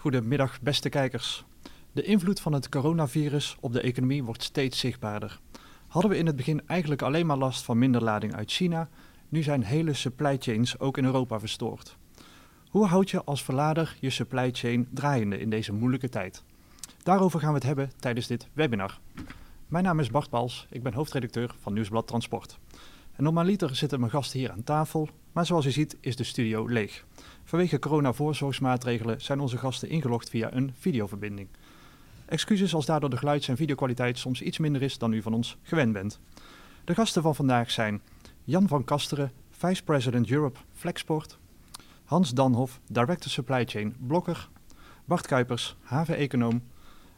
Goedemiddag, beste kijkers. De invloed van het coronavirus op de economie wordt steeds zichtbaarder. Hadden we in het begin eigenlijk alleen maar last van minder lading uit China, nu zijn hele supply chains ook in Europa verstoord. Hoe houd je als verlader je supply chain draaiende in deze moeilijke tijd? Daarover gaan we het hebben tijdens dit webinar. Mijn naam is Bart Pals, ik ben hoofdredacteur van Nieuwsblad Transport. En normaliter zitten mijn gasten hier aan tafel, maar zoals u ziet is de studio leeg. Vanwege corona-voorzorgsmaatregelen zijn onze gasten ingelogd via een videoverbinding. Excuses als daardoor de geluids- en videokwaliteit soms iets minder is dan u van ons gewend bent. De gasten van vandaag zijn Jan van Kasteren, Vice President Europe Flexport, Hans Danhof, Director Supply Chain Blokker, Bart Kuipers, haven-econoom,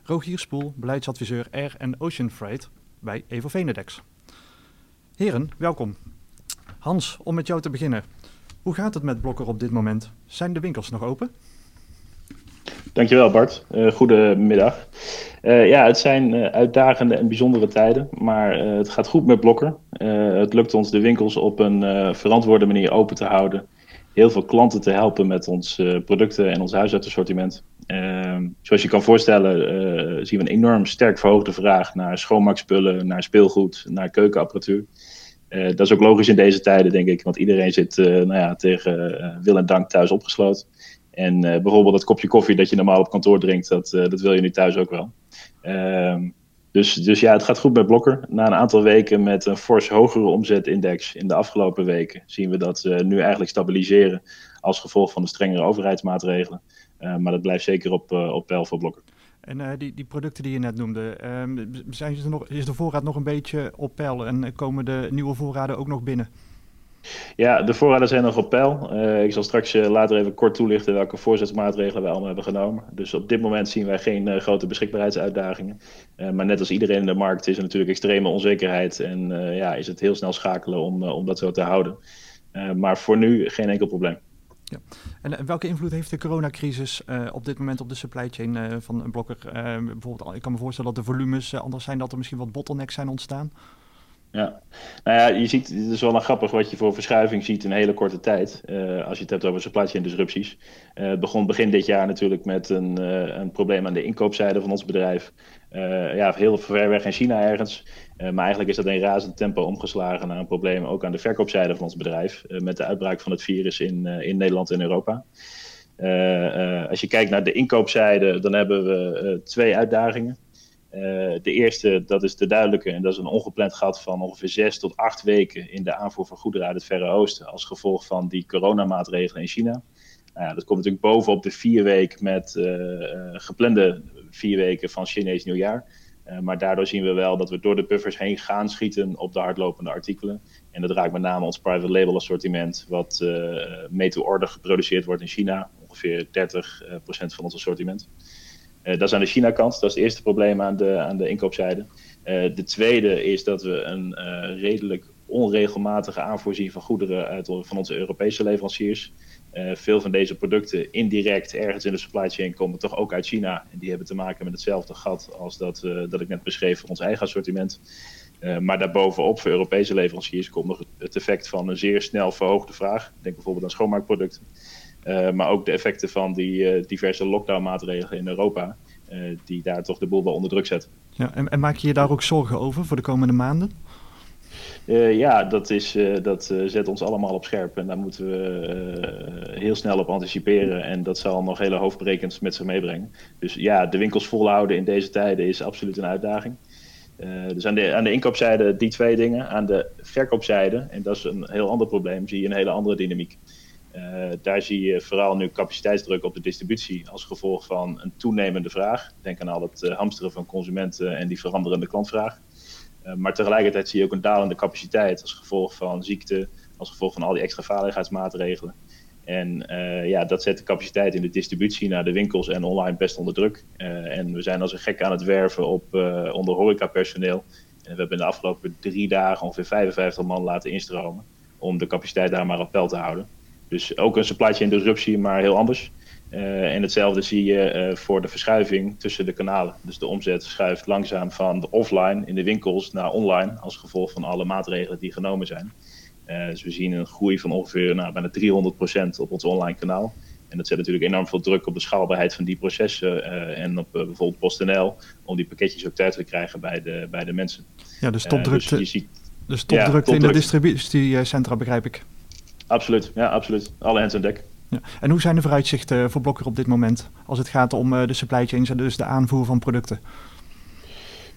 Rogier Spoel, beleidsadviseur Air Ocean Freight bij Evo Venedex. Heren, welkom. Hans, om met jou te beginnen. Hoe gaat het met Blokker op dit moment? Zijn de winkels nog open? Dankjewel Bart. Uh, goedemiddag. Uh, ja, het zijn uh, uitdagende en bijzondere tijden, maar het gaat goed met Blokker. het lukt ons de winkels op een verantwoorde manier open te houden. Heel veel klanten te helpen met onze producten en ons huisartsensortiment. zoals je kan voorstellen zien we een enorm sterk verhoogde vraag naar schoonmaakspullen, naar speelgoed, naar keukenapparatuur. Dat is ook logisch in deze tijden, denk ik, want iedereen zit nou ja, tegen wil en dank thuis opgesloten. En bijvoorbeeld dat kopje koffie dat je normaal op kantoor drinkt, dat, dat wil je nu thuis ook wel. Uh, dus, dus ja, het gaat goed met Blokker. Na een aantal weken met een fors hogere omzetindex in de afgelopen weken zien we dat nu eigenlijk stabiliseren als gevolg van de strengere overheidsmaatregelen. maar dat blijft zeker op, op peil voor Blokker. En die, die producten die je net noemde, ehm, zijn ze nog, is de voorraad nog een beetje op peil en komen de nieuwe voorraden ook nog binnen? Ja, de voorraden zijn nog op peil. Uh, ik zal straks uh, later even kort toelichten welke voorzetsmaatregelen wij allemaal hebben genomen. Dus op dit moment zien wij geen grote beschikbaarheidsuitdagingen. maar net als iedereen in de markt is er natuurlijk extreme onzekerheid. En ja, is het heel snel schakelen om, om dat zo te houden. maar voor nu geen enkel probleem. Ja. En welke invloed heeft de coronacrisis op dit moment op de supply chain van een blokker? bijvoorbeeld, ik kan me voorstellen dat de volumes anders zijn, dat er misschien wat bottlenecks zijn ontstaan. Ja, nou ja, je ziet, het is wel een grappig wat je voor verschuiving ziet in een hele korte tijd. Uh, als je het hebt over supply chain disrupties. Uh, het begon begin dit jaar natuurlijk met een, uh, een probleem aan de inkoopzijde van ons bedrijf. ja, heel ver weg in China ergens. maar eigenlijk is dat in razend tempo omgeslagen naar een probleem ook aan de verkoopzijde van ons bedrijf. met de uitbraak van het virus in, in Nederland en Europa. als je kijkt naar de inkoopzijde, dan hebben we twee uitdagingen. Uh, de eerste, dat is de duidelijke, en dat is een ongepland gat van ongeveer zes tot acht weken in de aanvoer van goederen uit het Verre Oosten als gevolg van die coronamaatregelen in China. Nou dat komt natuurlijk bovenop de vier weken met uh, geplande vier weken van Chinees nieuwjaar. Uh, maar daardoor zien we wel dat we door de buffers heen gaan schieten op de hardlopende artikelen. En dat raakt met name ons private label assortiment, wat mee to order geproduceerd wordt in China. Ongeveer 30% van ons assortiment. Uh, dat is aan de China-kant. Dat is het eerste probleem aan de, aan de inkoopzijde. Uh, de tweede is dat we een uh, redelijk onregelmatige aanvoer zien van goederen uit, van onze Europese leveranciers. veel van deze producten indirect ergens in de supply chain komen toch ook uit China. En die hebben te maken met hetzelfde gat als dat, dat ik net beschreef voor ons eigen assortiment. maar daarbovenop voor Europese leveranciers komt nog het effect van een zeer snel verhoogde vraag. Denk bijvoorbeeld aan schoonmaakproducten. Uh, maar ook de effecten van die uh, diverse lockdown-maatregelen in Europa, uh, die daar toch de boel wel onder druk zetten. Ja, en, en, maak je je daar ook zorgen over voor de komende maanden? ja, dat, is, dat zet ons allemaal op scherp en daar moeten we heel snel op anticiperen. En dat zal nog hele hoofdbrekens met zich meebrengen. Dus ja, de winkels volhouden in deze tijden is absoluut een uitdaging. dus aan de, aan de inkoopzijde die twee dingen. Aan de verkoopzijde, en dat is een heel ander probleem, zie je een hele andere dynamiek. Uh, daar zie je vooral nu capaciteitsdruk op de distributie als gevolg van een toenemende vraag. Denk aan al het uh, hamsteren van consumenten en die veranderende klantvraag. Uh, maar tegelijkertijd zie je ook een dalende capaciteit als gevolg van ziekte, als gevolg van al die extra veiligheidsmaatregelen. En ja, dat zet de capaciteit in de distributie naar de winkels en online best onder druk. en we zijn als een gek aan het werven op onder horecapersoneel. En we hebben in de afgelopen drie dagen ongeveer 55 man laten instromen om de capaciteit daar maar op peil te houden. Dus ook een supply chain disruptie, maar heel anders. Uh, en hetzelfde zie je uh, voor de verschuiving tussen de kanalen. Dus de omzet schuift langzaam van de offline in de winkels naar online als gevolg van alle maatregelen die genomen zijn. Uh, dus we zien een groei van ongeveer nou, bijna 300% op ons online kanaal. En dat zet natuurlijk enorm veel druk op de schaalbaarheid van die processen en op bijvoorbeeld PostNL, om die pakketjes ook thuis te krijgen bij de, bij de mensen. Ja, dus topdrukte, dus ziet, dus topdrukte in de distributiecentra, begrijp ik. Absoluut, ja, absoluut. Alle hands aan dek. Ja. En hoe zijn de vooruitzichten voor Blokker op dit moment als het gaat om de supply chains en dus de aanvoer van producten?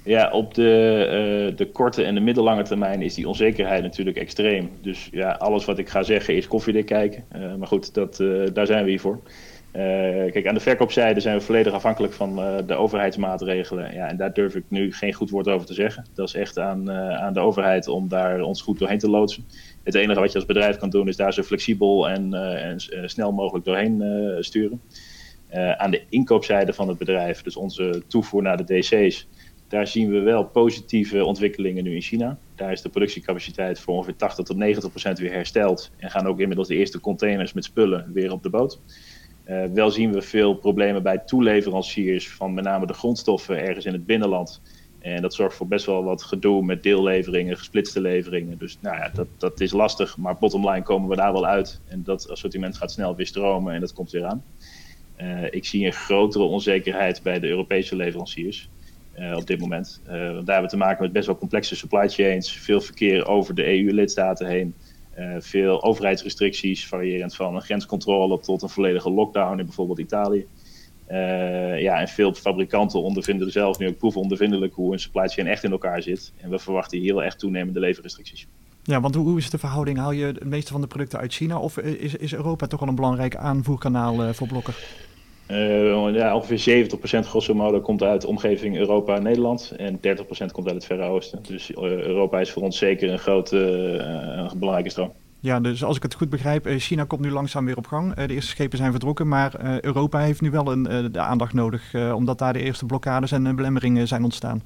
Ja, op de, uh, de korte en de middellange termijn is die onzekerheid natuurlijk extreem. Dus ja, alles wat ik ga zeggen is koffiedik kijken. Uh, maar goed, dat, uh, daar zijn we hier voor. kijk, aan de verkoopzijde zijn we volledig afhankelijk van de overheidsmaatregelen. Ja, en daar durf ik nu geen goed woord over te zeggen. Dat is echt aan, aan de overheid om daar ons goed doorheen te loodsen. Het enige wat je als bedrijf kan doen is daar zo flexibel en, en snel mogelijk doorheen sturen. aan de inkoopzijde van het bedrijf, dus onze toevoer naar de DC's daar zien we wel positieve ontwikkelingen nu in China. Daar is de productiecapaciteit voor ongeveer 80 tot 90 procent weer hersteld. En gaan ook inmiddels de eerste containers met spullen weer op de boot. Wel zien we veel problemen bij toeleveranciers van met name de grondstoffen ergens in het binnenland. En dat zorgt voor best wel wat gedoe met deelleveringen, gesplitste leveringen. Dus nou ja, dat, dat is lastig. Maar bottom line komen we daar wel uit. En dat assortiment gaat snel weer stromen en dat komt weer aan. Uh, ik zie een grotere onzekerheid bij de Europese leveranciers. Uh, op dit moment. Uh, daar hebben we te maken met best wel complexe supply chains, veel verkeer over de EU-lidstaten heen, veel overheidsrestricties, variërend van een grenscontrole tot een volledige lockdown in bijvoorbeeld Italië. Ja, en veel fabrikanten ondervinden zelf nu ook proefondervindelijk hoe een supply chain echt in elkaar zit. En we verwachten hier heel echt toenemende leverrestricties. Ja, want hoe is de verhouding? Haal je het meeste van de producten uit China of is, is Europa toch wel een belangrijk aanvoerkanaal voor blokken? Uh, ja, ongeveer 70% grosso modo komt uit de omgeving Europa en Nederland. En 30% komt uit het Verre Oosten. Dus Europa is voor ons zeker een grote, belangrijke stroom. Ja, dus als ik het goed begrijp, China komt nu langzaam weer op gang. de eerste schepen zijn vertrokken, maar Europa heeft nu wel een, de aandacht nodig, omdat daar de eerste blokkades en belemmeringen zijn ontstaan.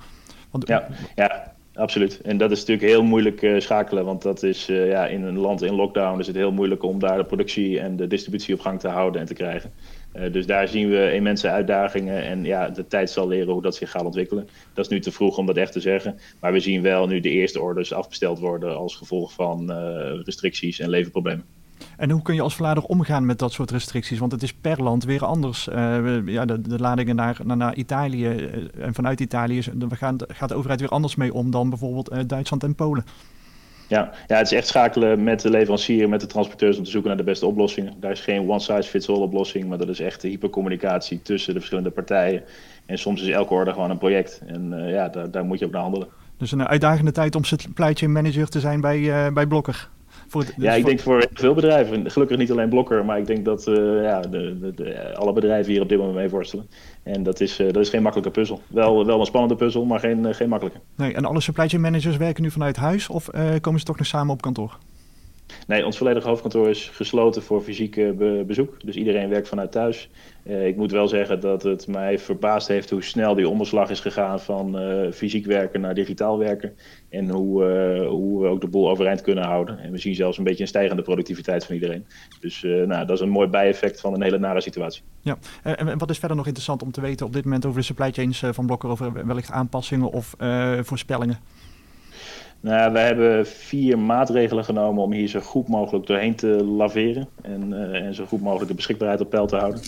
Want, ja, ja, absoluut. En dat is natuurlijk heel moeilijk schakelen, want dat is ja, in een land in lockdown is het heel moeilijk om daar de productie en de distributie op gang te houden en te krijgen. Uh, dus daar zien we immense uitdagingen. En ja, de tijd zal leren hoe dat zich gaat ontwikkelen. Dat is nu te vroeg om dat echt te zeggen. Maar we zien wel nu de eerste orders afbesteld worden als gevolg van uh, restricties en leverproblemen. En hoe kun je als verlader omgaan met dat soort restricties? Want het is per land weer anders. Uh, ja, de, ladingen naar, naar, naar Italië en vanuit Italië gaan, gaat de overheid weer anders mee om dan bijvoorbeeld Duitsland en Polen. Ja, ja, het is echt schakelen met de leverancier, met de transporteurs om te zoeken naar de beste oplossingen. Daar is geen one-size-fits-all oplossing, maar dat is echt de hypercommunicatie tussen de verschillende partijen. En soms is elke orde gewoon een project. En uh, ja, daar, daar moet je op naar handelen. Dus een uitdagende tijd om supply chain manager te zijn bij, uh, bij Blokker. Voor het, ja, ik denk voor veel bedrijven. Gelukkig niet alleen Blokker, maar ik denk dat uh, ja, de, de, de, alle bedrijven hier op dit moment mee worstelen. En dat is, uh, dat is geen makkelijke puzzel. Wel, wel een spannende puzzel, maar geen, uh, geen makkelijke. Nee, en alle supply chain managers werken nu vanuit huis of komen ze toch nog samen op kantoor? Nee, ons volledige hoofdkantoor is gesloten voor fysiek be bezoek. Dus iedereen werkt vanuit thuis. Uh, ik moet wel zeggen dat het mij verbaasd heeft hoe snel die omslag is gegaan van uh, fysiek werken naar digitaal werken. En hoe, hoe we ook de boel overeind kunnen houden. En we zien zelfs een beetje een stijgende productiviteit van iedereen. Dus nou, dat is een mooi bijeffect van een hele nare situatie. Ja, en wat is verder nog interessant om te weten op dit moment over de supply chains van Blokker, over wellicht aanpassingen of voorspellingen? Nou, we hebben vier maatregelen genomen om hier zo goed mogelijk doorheen te laveren. En, uh, en zo goed mogelijk de beschikbaarheid op peil te houden.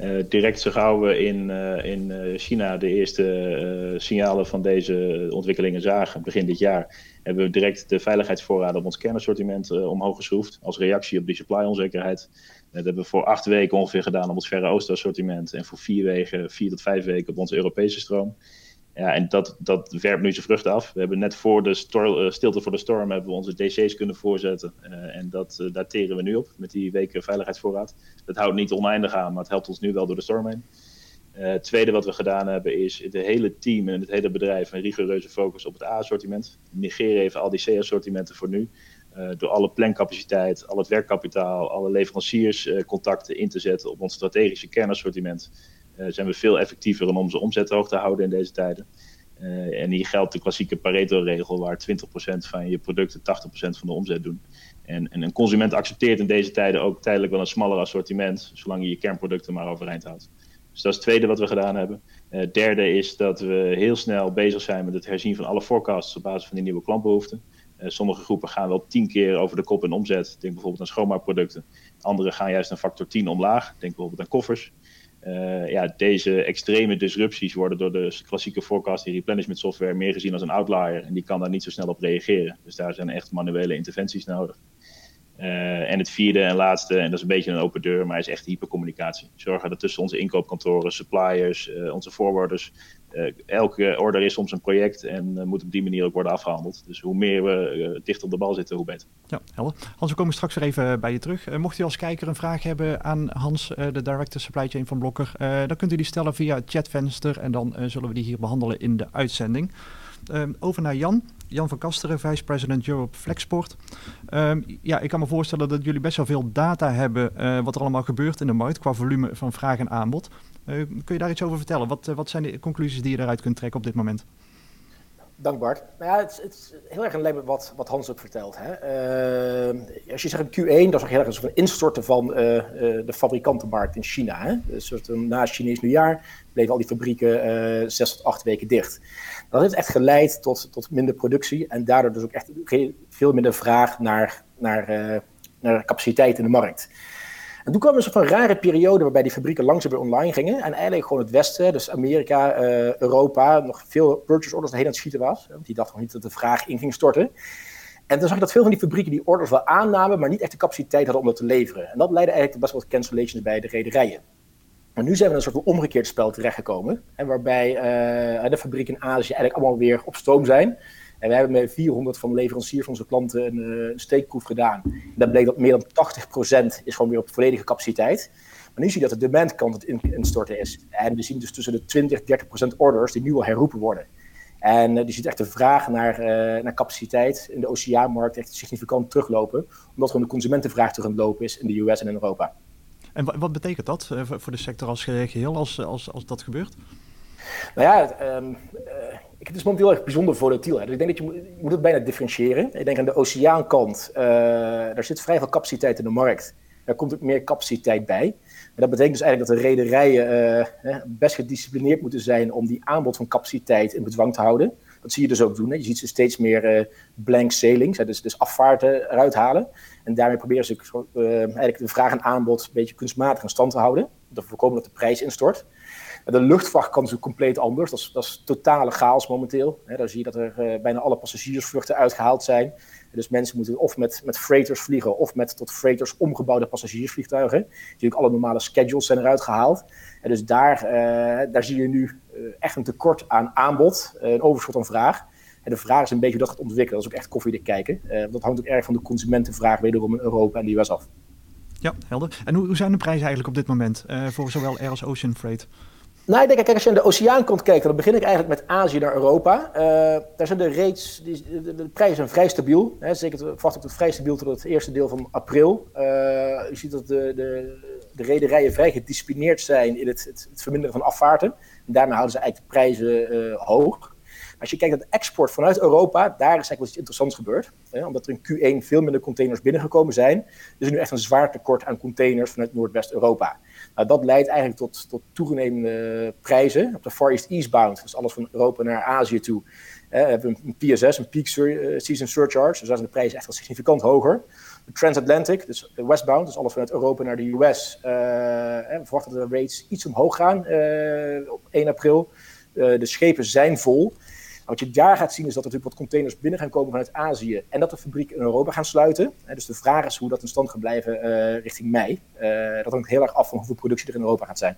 Uh, direct zo gauw we in, uh, in China de eerste signalen van deze ontwikkelingen zagen, begin dit jaar, hebben we direct de veiligheidsvoorraden op ons kernassortiment omhoog geschroefd. Als reactie op die supply-onzekerheid. Dat hebben we voor acht weken ongeveer gedaan op ons Verre Oosten assortiment. En voor vier, weken, vier tot vijf weken op onze Europese stroom. Ja, en dat, dat werpt nu zijn vruchten af. We hebben net voor de uh, stilte voor de storm hebben we onze DC's kunnen voorzetten. Uh, en dat uh, dateren we nu op met die weken veiligheidsvoorraad. Dat houdt niet oneindig aan, maar het helpt ons nu wel door de storm heen. Het tweede wat we gedaan hebben is het hele team en het hele bedrijf een rigoureuze focus op het A-assortiment. Negeren even al die C-assortimenten voor nu. door alle plancapaciteit, al het werkkapitaal, alle leverancierscontacten in te zetten op ons strategische kernassortiment zijn we veel effectiever om onze omzet hoog te houden in deze tijden. Uh, en hier geldt de klassieke Pareto-regel, waar 20% van je producten 80% van de omzet doen. En, en, een consument accepteert in deze tijden ook tijdelijk wel een smaller assortiment, zolang je je kernproducten maar overeind houdt. Dus dat is het tweede wat we gedaan hebben. Uh, derde is dat we heel snel bezig zijn met het herzien van alle forecasts op basis van die nieuwe klantbehoeften. Sommige groepen gaan wel tien keer over de kop in omzet. Denk bijvoorbeeld aan schoonmaakproducten. andere gaan juist een factor 10 omlaag. Denk bijvoorbeeld aan koffers. Ja, deze extreme disrupties worden door de klassieke forecasting replenishment software meer gezien als een outlier. En die kan daar niet zo snel op reageren. Dus daar zijn echt manuele interventies nodig. Uh, en het vierde en laatste, en dat is een beetje een open deur, maar is echt hypercommunicatie. Zorgen dat tussen onze inkoopkantoren, suppliers, uh, onze forwarders, elke order is soms een project en moet op die manier ook worden afgehandeld. Dus hoe meer we dicht op de bal zitten, hoe beter. Ja, helder. Hans, we komen straks weer even bij je terug. mocht u als kijker een vraag hebben aan Hans, de Director Supply Chain van Blokker, dan kunt u die stellen via het chatvenster en dan zullen we die hier behandelen in de uitzending. Ehm, over naar Jan. Jan van Kasteren, Vice President Europe Flexport. Um, ja, ik kan me voorstellen dat jullie best wel veel data hebben wat er allemaal gebeurt in de markt qua volume van vraag en aanbod. Uh, kun je daar iets over vertellen? Wat, uh, wat zijn de conclusies die je daaruit kunt trekken op dit moment? Dank Bart. Nou ja, het, is heel erg in lijn met wat, wat Hans ook vertelt. Hè. Uh, als je zegt een Q1, dat is heel erg een instorten van uh, uh, de fabrikantenmarkt in China. Hè. Dus na Chinees nieuwjaar bleven al die fabrieken zes tot acht weken dicht. Dat heeft echt geleid tot, tot minder productie en daardoor dus ook echt veel minder vraag naar, naar, naar capaciteit in de markt. En toen kwam er een soort van rare periode waarbij die fabrieken langzaam weer online gingen. En eigenlijk gewoon het Westen, dus Amerika, uh, Europa, nog veel purchase orders heen aan het schieten was. Want die dachten nog niet dat de vraag in ging storten. En toen zag je dat veel van die fabrieken die orders wel aannamen, maar niet echt de capaciteit hadden om dat te leveren. En dat leidde eigenlijk tot best wel wat cancellations bij de rederijen. Maar nu zijn we in een soort van omgekeerd spel terechtgekomen. En waarbij uh, de fabrieken in Azië eigenlijk allemaal weer op stoom zijn. En we hebben met 400 van de leveranciers van onze klanten een, uh, een steekproef gedaan. En dat bleek dat meer dan 80% is gewoon weer op volledige capaciteit. Maar nu zie je dat de demandkant het instorten is. En we zien dus tussen de 20 30% orders die nu al herroepen worden. En uh, je ziet echt de vraag naar, uh, naar capaciteit in de oceaanmarkt echt significant teruglopen. Omdat gewoon de consumentenvraag terug aan het lopen is in de US en in Europa. En wat betekent dat voor de sector als geheel als, als, als dat gebeurt? Nou ja, um, het is momenteel echt bijzonder volatiel. Dus ik denk dat je je moet het bijna differentiëren. Ik denk aan de oceaankant, uh, daar zit vrij veel capaciteit in de markt. Daar komt ook meer capaciteit bij. En dat betekent dus eigenlijk dat de rederijen uh, best gedisciplineerd moeten zijn om die aanbod van capaciteit in bedwang te houden. Dat zie je dus ook doen. Hè. Je ziet ze steeds meer uh, blank sailings, hè, dus, dus afvaarten eruit halen. En daarmee proberen ze eigenlijk de vraag en aanbod een beetje kunstmatig in stand te houden. Om te voorkomen dat de prijs instort. De luchtvaart kan natuurlijk compleet anders. Dat is, dat is totale chaos momenteel. He, daar zie je dat er uh, bijna alle passagiersvluchten uitgehaald zijn. Dus mensen moeten of met, met freighters vliegen of met tot freighters omgebouwde passagiersvliegtuigen. Natuurlijk alle normale schedules zijn eruit gehaald. En dus daar, uh, daar zie je nu uh, echt een tekort aan aanbod, een overschot aan vraag. En de vraag is een beetje hoe dat gaat ontwikkelen. Dat is ook echt koffiedik kijken. dat hangt ook erg van de consumentenvraag wederom in Europa en de US af. Ja, helder. En hoe, hoe zijn de prijzen eigenlijk op dit moment voor zowel air als ocean freight? Nou, ik denk, kijk, als je aan de oceaankant kijkt, dan begin ik eigenlijk met Azië naar Europa. Uh, daar zijn de rates, die, de, prijzen zijn vrij stabiel. Hè, zeker vast op het vrij stabiel tot het eerste deel van april. Uh, je ziet dat de, de, de rederijen vrij gedisciplineerd zijn in het, het, verminderen van afvaarten. En daarmee houden ze eigenlijk de prijzen uh, hoog. Als je kijkt naar de export vanuit Europa, daar is eigenlijk iets interessants gebeurd. Hè, omdat er in Q1 veel minder containers binnengekomen zijn. Dus er nu echt een zwaar tekort aan containers vanuit Noordwest-Europa. Nou, dat leidt eigenlijk tot, tot prijzen op de Far East Eastbound. Dus alles van Europa naar Azië toe. we hebben een PSS, een Peak Season Surcharge. Dus daar zijn de prijzen echt wel significant hoger. De Transatlantic, dus westbound, dus alles vanuit Europa naar de US. Uh, we verwachten dat de rates iets omhoog gaan uh, op 1 april. De schepen zijn vol. Wat je daar gaat zien is dat er natuurlijk wat containers binnen gaan komen vanuit Azië en dat de fabrieken in Europa gaan sluiten. Dus de vraag is hoe dat in stand gaat blijven uh, richting mei. Uh, dat hangt heel erg af van hoeveel productie er in Europa gaat zijn.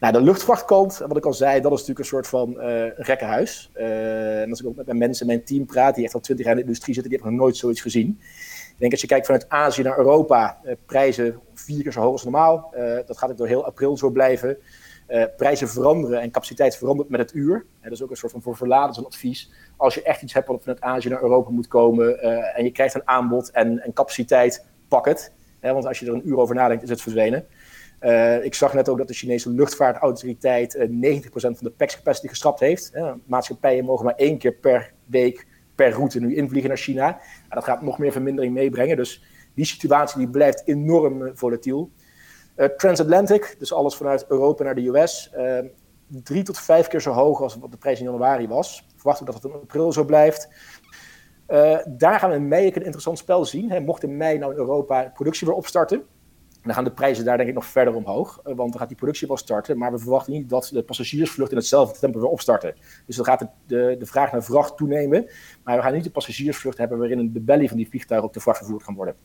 Nou, de luchtvachtkant, wat ik al zei, dat is natuurlijk een soort van uh, rekkenhuis. en als ik ook met mijn mensen mijn team praat, die echt al twintig jaar in de industrie zitten, die hebben nog nooit zoiets gezien. Ik denk als je kijkt vanuit Azië naar Europa, prijzen vier keer zo hoog als normaal. dat gaat ook door heel april zo blijven. Uh, prijzen veranderen en capaciteit verandert met het uur. dat is ook een soort van voor verladers een advies. Als je echt iets hebt wat vanuit Azië naar Europa moet komen uh, en je krijgt een aanbod en, capaciteit, pak het. want als je er een uur over nadenkt, is het verdwenen. Uh, ik zag net ook dat de Chinese luchtvaartautoriteit 90% van de PAX capacity geschrapt heeft. maatschappijen mogen maar één keer per week per route nu invliegen naar China. Dat gaat nog meer vermindering meebrengen. Dus die situatie die blijft enorm volatiel. Uh, transatlantic, dus alles vanuit Europa naar de US, uh, drie tot vijf keer zo hoog als wat de prijs in januari was. Verwachten we dat het in april zo blijft. Uh, daar gaan we in mei een interessant spel zien. Hè. Mocht in mei nou in Europa productie weer opstarten, dan gaan de prijzen daar denk ik nog verder omhoog, want dan gaat die productie wel starten, maar we verwachten niet dat de passagiersvlucht in hetzelfde tempo weer opstarten. Dus dan gaat de, de, vraag naar vracht toenemen, maar we gaan niet de passagiersvlucht hebben waarin in de belly van die vliegtuigen ook de vracht vervoerd kan worden.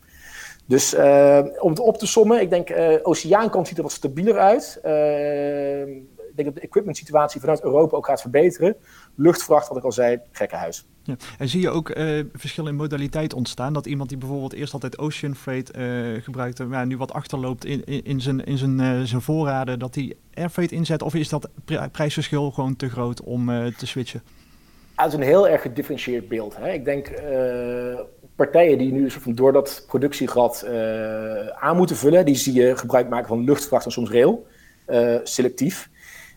Dus uh, om het op te sommen, ik denk uh, oceaankant ziet er wat stabieler uit. Uh, ik denk dat de equipment situatie vanuit Europa ook gaat verbeteren. Luchtvracht, wat ik al zei, gekke huis. Ja. En zie je ook uh, verschillen in modaliteit ontstaan? Dat iemand die bijvoorbeeld eerst altijd ocean freight uh, gebruikte, maar nu wat achterloopt in, in, in zijn, in zijn, uh, zijn voorraden, dat die air freight inzet? Of is dat prijsverschil gewoon te groot om te switchen? Ja, het is een heel erg gedifferentieerd beeld. Hè? Ik denk partijen die nu van door dat productiegat aan moeten vullen, die zie je gebruik maken van luchtvracht en soms rail, selectief.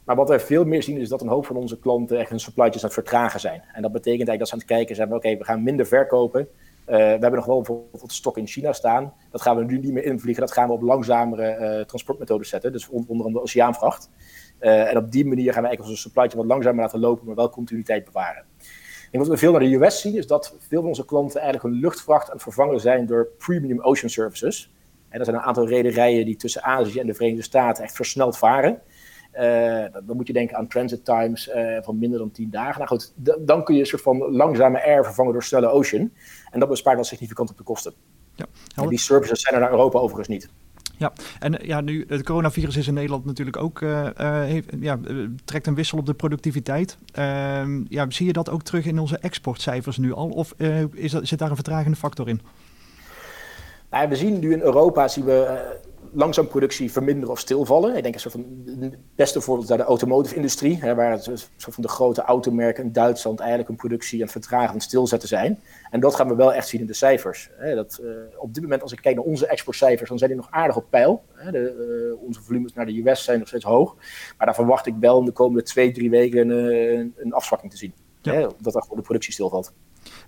Maar wat wij veel meer zien is dat een hoop van onze klanten echt hun supply chains aan het vertragen zijn. En dat betekent eigenlijk dat ze aan het kijken zijn, oké, we gaan minder verkopen. Uh, we hebben nog wel bijvoorbeeld stok in China staan. Dat gaan we nu niet meer invliegen. Dat gaan we op langzamere uh, transportmethodes zetten. Dus onder andere oceaanvracht. Uh, en op die manier gaan we eigenlijk onze supply wat langzamer laten lopen, maar wel continuïteit bewaren. En wat we veel naar de US zien, is dat veel van onze klanten eigenlijk hun luchtvracht aan het vervangen zijn door premium ocean services. En dat zijn een aantal rederijen die tussen Azië en de Verenigde Staten echt versneld varen. Uh, dan moet je denken aan transit times uh, van minder dan 10 dagen. Nou goed, dan kun je een soort van langzame air vervangen door snelle ocean. En dat bespaart wel significant op de kosten. Ja, en die services zijn er naar Europa overigens niet. Ja, en ja, nu het coronavirus is in Nederland natuurlijk ook, uh, heeft, ja, trekt een wissel op de productiviteit. Ehm, ja, zie je dat ook terug in onze exportcijfers nu al? Of is dat, zit daar een vertragende factor in? Nou, we zien nu in Europa, zien we langzaam productie verminderen of stilvallen. Ik denk een soort van het beste voorbeeld is de automotive-industrie, hè, waar het soort van de grote automerken in Duitsland eigenlijk een productie aan het vertragen en stilzetten zijn. En dat gaan we wel echt zien in de cijfers. Hè, dat, uh, op dit moment, als ik kijk naar onze exportcijfers, dan zijn die nog aardig op peil. Hè, de, uh, onze volumes naar de US zijn nog steeds hoog. Maar daar verwacht ik wel in de komende twee, drie weken een, een afzwakking te zien. Ja. Hè, dat er gewoon de productie stilvalt.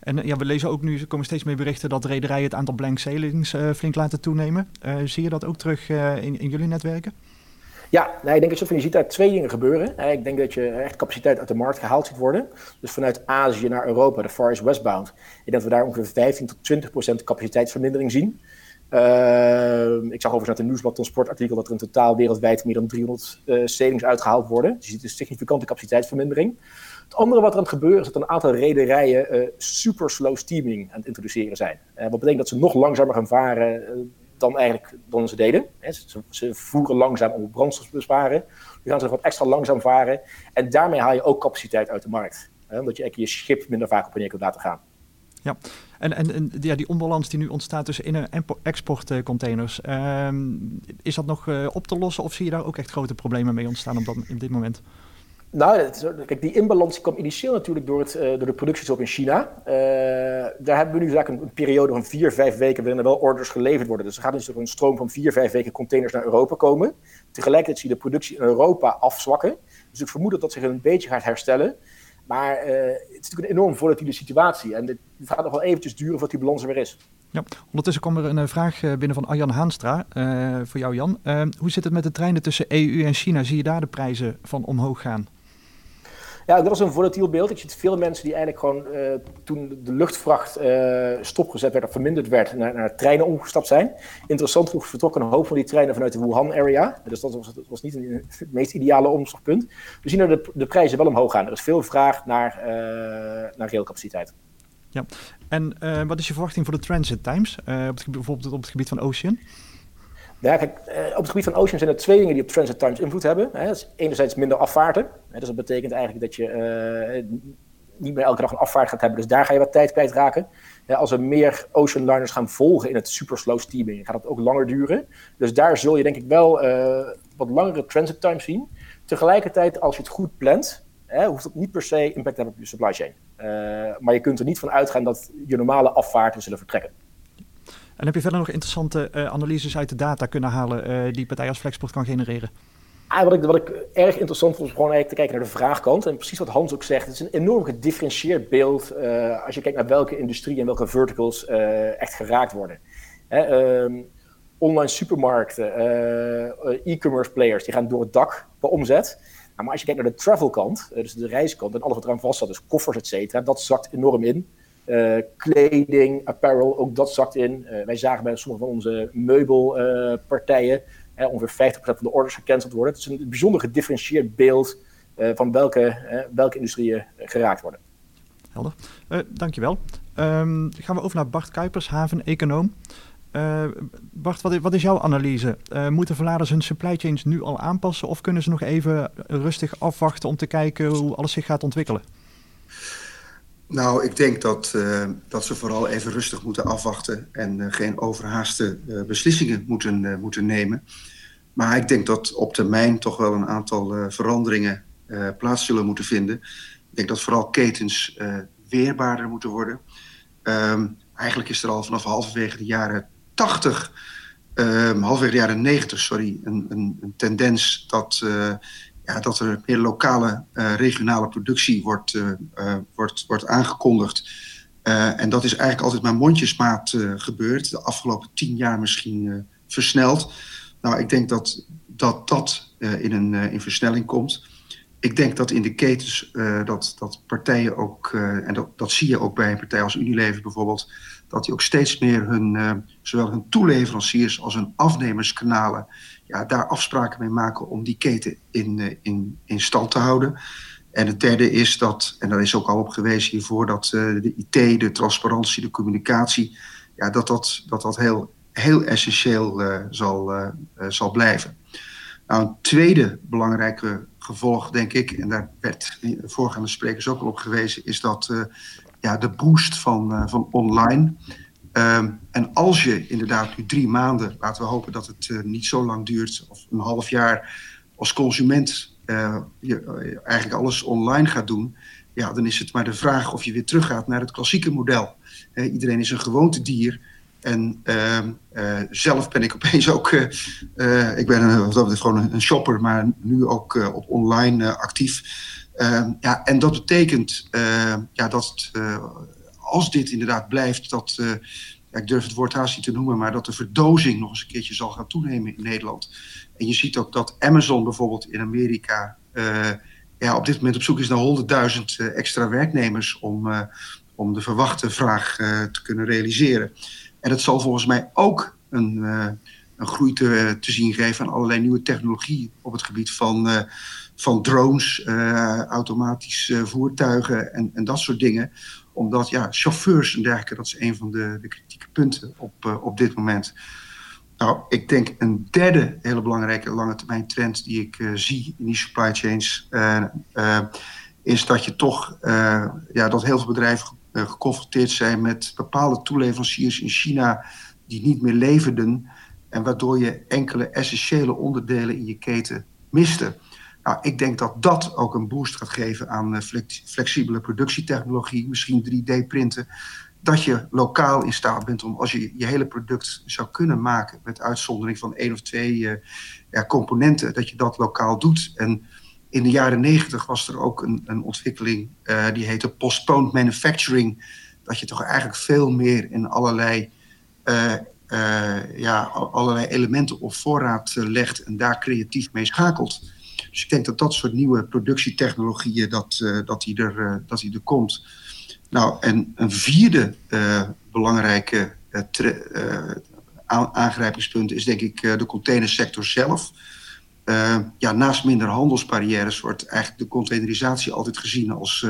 En ja, we lezen ook nu, er komen steeds meer berichten dat rederijen het aantal blank sailings uh, flink laten toenemen. Uh, zie je dat ook terug in, in jullie netwerken? Ja, nee, ik denk dat je ziet daar twee dingen gebeuren. Ik denk dat je echt capaciteit uit de markt gehaald ziet worden. Dus vanuit Azië naar Europa, de Far East Westbound. Ik denk dat we daar ongeveer 15 tot 20 procent capaciteitsvermindering zien. Uh, ik zag overigens uit een nieuwsblad transportartikel dat er in totaal wereldwijd meer dan 300 uh, sailings uitgehaald worden. Dus je ziet een significante capaciteitsvermindering. Het andere wat er aan het gebeuren is dat een aantal rederijen uh, super slow steaming aan het introduceren zijn. Uh, wat betekent dat ze nog langzamer gaan varen dan eigenlijk dan ze deden. Ze, ze, voeren langzaam om brandstof te besparen. Nu gaan ze wat extra langzaam varen. En daarmee haal je ook capaciteit uit de markt. omdat je je schip minder vaak op en neer kunt laten gaan. Ja, en, en, ja, die onbalans die nu ontstaat tussen in- en exportcontainers, ehm, is dat nog op te lossen of zie je daar ook echt grote problemen mee ontstaan op, dat, dit moment? Nou, kijk, die inbalans kwam initieel natuurlijk door, het, uh, door de in China. Uh, daar hebben we nu een, een, periode van vier, vijf weken waarin er wel orders geleverd worden. Dus er gaat dus een stroom van vier, vijf weken containers naar Europa komen. Tegelijkertijd zie je de productie in Europa afzwakken. Dus ik vermoed dat dat zich een beetje gaat herstellen. Maar uh, het is natuurlijk een enorm volatiele situatie. En het gaat nog wel eventjes duren voordat die balans er weer is. Ja, ondertussen kwam er een vraag binnen van Arjan Haanstra, voor jou Jan. Hoe zit het met de treinen tussen EU en China? Zie je daar de prijzen van omhoog gaan? Ja, dat was een volatiel beeld. Ik zie veel mensen die eigenlijk gewoon uh, toen de luchtvracht uh, stopgezet werd of verminderd werd, naar, naar treinen omgestapt zijn. Interessant genoeg vertrokken een hoop van die treinen vanuit de Wuhan-area. Dus dat was, dat was niet het meest ideale omslagpunt. We zien er de, de prijzen wel omhoog gaan. Er is veel vraag naar, uh, naar railcapaciteit. Ja, en wat is je verwachting voor de transit times? op het, bijvoorbeeld op het gebied van Ocean? Ja, kijk, op het gebied van Ocean zijn er twee dingen die op transit times invloed hebben. Hè. Enerzijds minder afvaarten. Hè, dus dat betekent eigenlijk dat je uh, niet meer elke dag een afvaart gaat hebben. Dus daar ga je wat tijd kwijtraken. Ja, als er meer ocean liners gaan volgen in het super slow steaming, gaat dat ook langer duren. Dus daar zul je denk ik wel uh, wat langere transit times zien. Tegelijkertijd, als je het goed plant, hè, hoeft dat niet per se impact te hebben op je supply chain. Maar je kunt er niet van uitgaan dat je normale afvaarten zullen vertrekken. En heb je verder nog interessante uh, analyses uit de data kunnen halen uh, die partij als Flexport kan genereren? Ah, wat, ik, wat ik erg interessant vond, is gewoon eigenlijk te kijken naar de vraagkant. En precies wat Hans ook zegt, het is een enorm gedifferentieerd beeld uh, als je kijkt naar welke industrie en welke verticals echt geraakt worden. Hè, um, online supermarkten, e-commerce players, die gaan door het dak per omzet. Nou, maar als je kijkt naar de travelkant, dus de reiskant en alles wat eraan vast staat, dus koffers, et cetera, dat zakt enorm in. Kleding, apparel, ook dat zakt in. wij zagen bij sommige van onze meubelpartijen ongeveer 50% van de orders gecanceld worden. Het is een bijzonder gedifferentieerd beeld van welke, welke industrieën geraakt worden. Helder. dankjewel. Um, gaan we over naar Bart Kuipers, haven-econoom. Bart, wat is, wat is, jouw analyse? Moeten verladers hun supply chains nu al aanpassen of kunnen ze nog even rustig afwachten om te kijken hoe alles zich gaat ontwikkelen? Nou, ik denk dat, uh, dat ze vooral even rustig moeten afwachten en geen overhaaste beslissingen moeten, moeten nemen. Maar ik denk dat op termijn toch wel een aantal veranderingen plaats zullen moeten vinden. Ik denk dat vooral ketens weerbaarder moeten worden. Um, eigenlijk is er al vanaf halverwege de jaren 80, um, ehm, halverwege de jaren 90, sorry, een, een, een tendens dat, ja, dat er meer lokale, uh, regionale productie wordt, uh, wordt, wordt aangekondigd. en dat is eigenlijk altijd maar mondjesmaat gebeurd. De afgelopen tien jaar misschien versneld. Nou, ik denk dat dat, dat in een in versnelling komt ik denk dat in de ketens dat, dat partijen ook, en dat, dat zie je ook bij een partij als Unilever bijvoorbeeld, dat die ook steeds meer hun, uh, zowel hun toeleveranciers als hun afnemerskanalen, ja, daar afspraken mee maken om die keten in, in, in stand te houden. En het derde is dat, en daar is ook al op gewezen hiervoor, dat de IT, de transparantie, de communicatie, ja, dat dat, dat, dat heel, heel essentieel zal, zal blijven. Nou, een tweede belangrijke gevolg, denk ik, en daar werd de voorgaande sprekers ook al op gewezen, is dat ja, de boost van, uh, van online. Uh, en als je inderdaad nu drie maanden, laten we hopen dat het uh, niet zo lang duurt, of een half jaar, als consument je eigenlijk alles online gaat doen, ja, dan is het maar de vraag of je weer teruggaat naar het klassieke model. iedereen is een gewoontedier. En uh, zelf ben ik opeens ook, ik ben een, gewoon een shopper, maar nu ook op online actief. Ehm, ja, en dat betekent ja, dat als dit inderdaad blijft, dat, ja, ik durf het woord haast niet te noemen, maar dat de verdozing nog eens een keertje zal gaan toenemen in Nederland. En je ziet ook dat Amazon bijvoorbeeld in Amerika ja, op dit moment op zoek is naar 100.000 extra werknemers om, om de verwachte vraag te kunnen realiseren. En dat zal volgens mij ook een, een groei te, zien geven aan allerlei nieuwe technologie op het gebied van, van drones, uh, automatische voertuigen en, en dat soort dingen. Omdat ja, chauffeurs en dergelijke, dat is een van de, de kritieke punten op, op dit moment. Nou, ik denk een derde hele belangrijke lange termijn trend die ik zie in die supply chains, is dat je toch, ja, dat heel veel bedrijven eh, geconfronteerd zijn met bepaalde toeleveranciers in China die niet meer leverden. En waardoor je enkele essentiële onderdelen in je keten miste. Nou, ik denk dat dat ook een boost gaat geven aan eh, flexibele productietechnologie, misschien 3D-printen. Dat je lokaal in staat bent om, als je je hele product zou kunnen maken, met uitzondering van één of twee uh, ja, componenten, dat je dat lokaal doet. En in de jaren negentig was er ook een, een ontwikkeling uh, die heette postponed manufacturing. Dat je toch eigenlijk veel meer in allerlei, ja, allerlei elementen op voorraad legt en daar creatief mee schakelt. Dus ik denk dat dat soort nieuwe productietechnologieën, dat, dat, die er, dat die er komt. Nou, en een vierde belangrijke aangrijpingspunt is denk ik de containersector zelf. Ja, naast minder handelsbarrières wordt eigenlijk de containerisatie altijd gezien als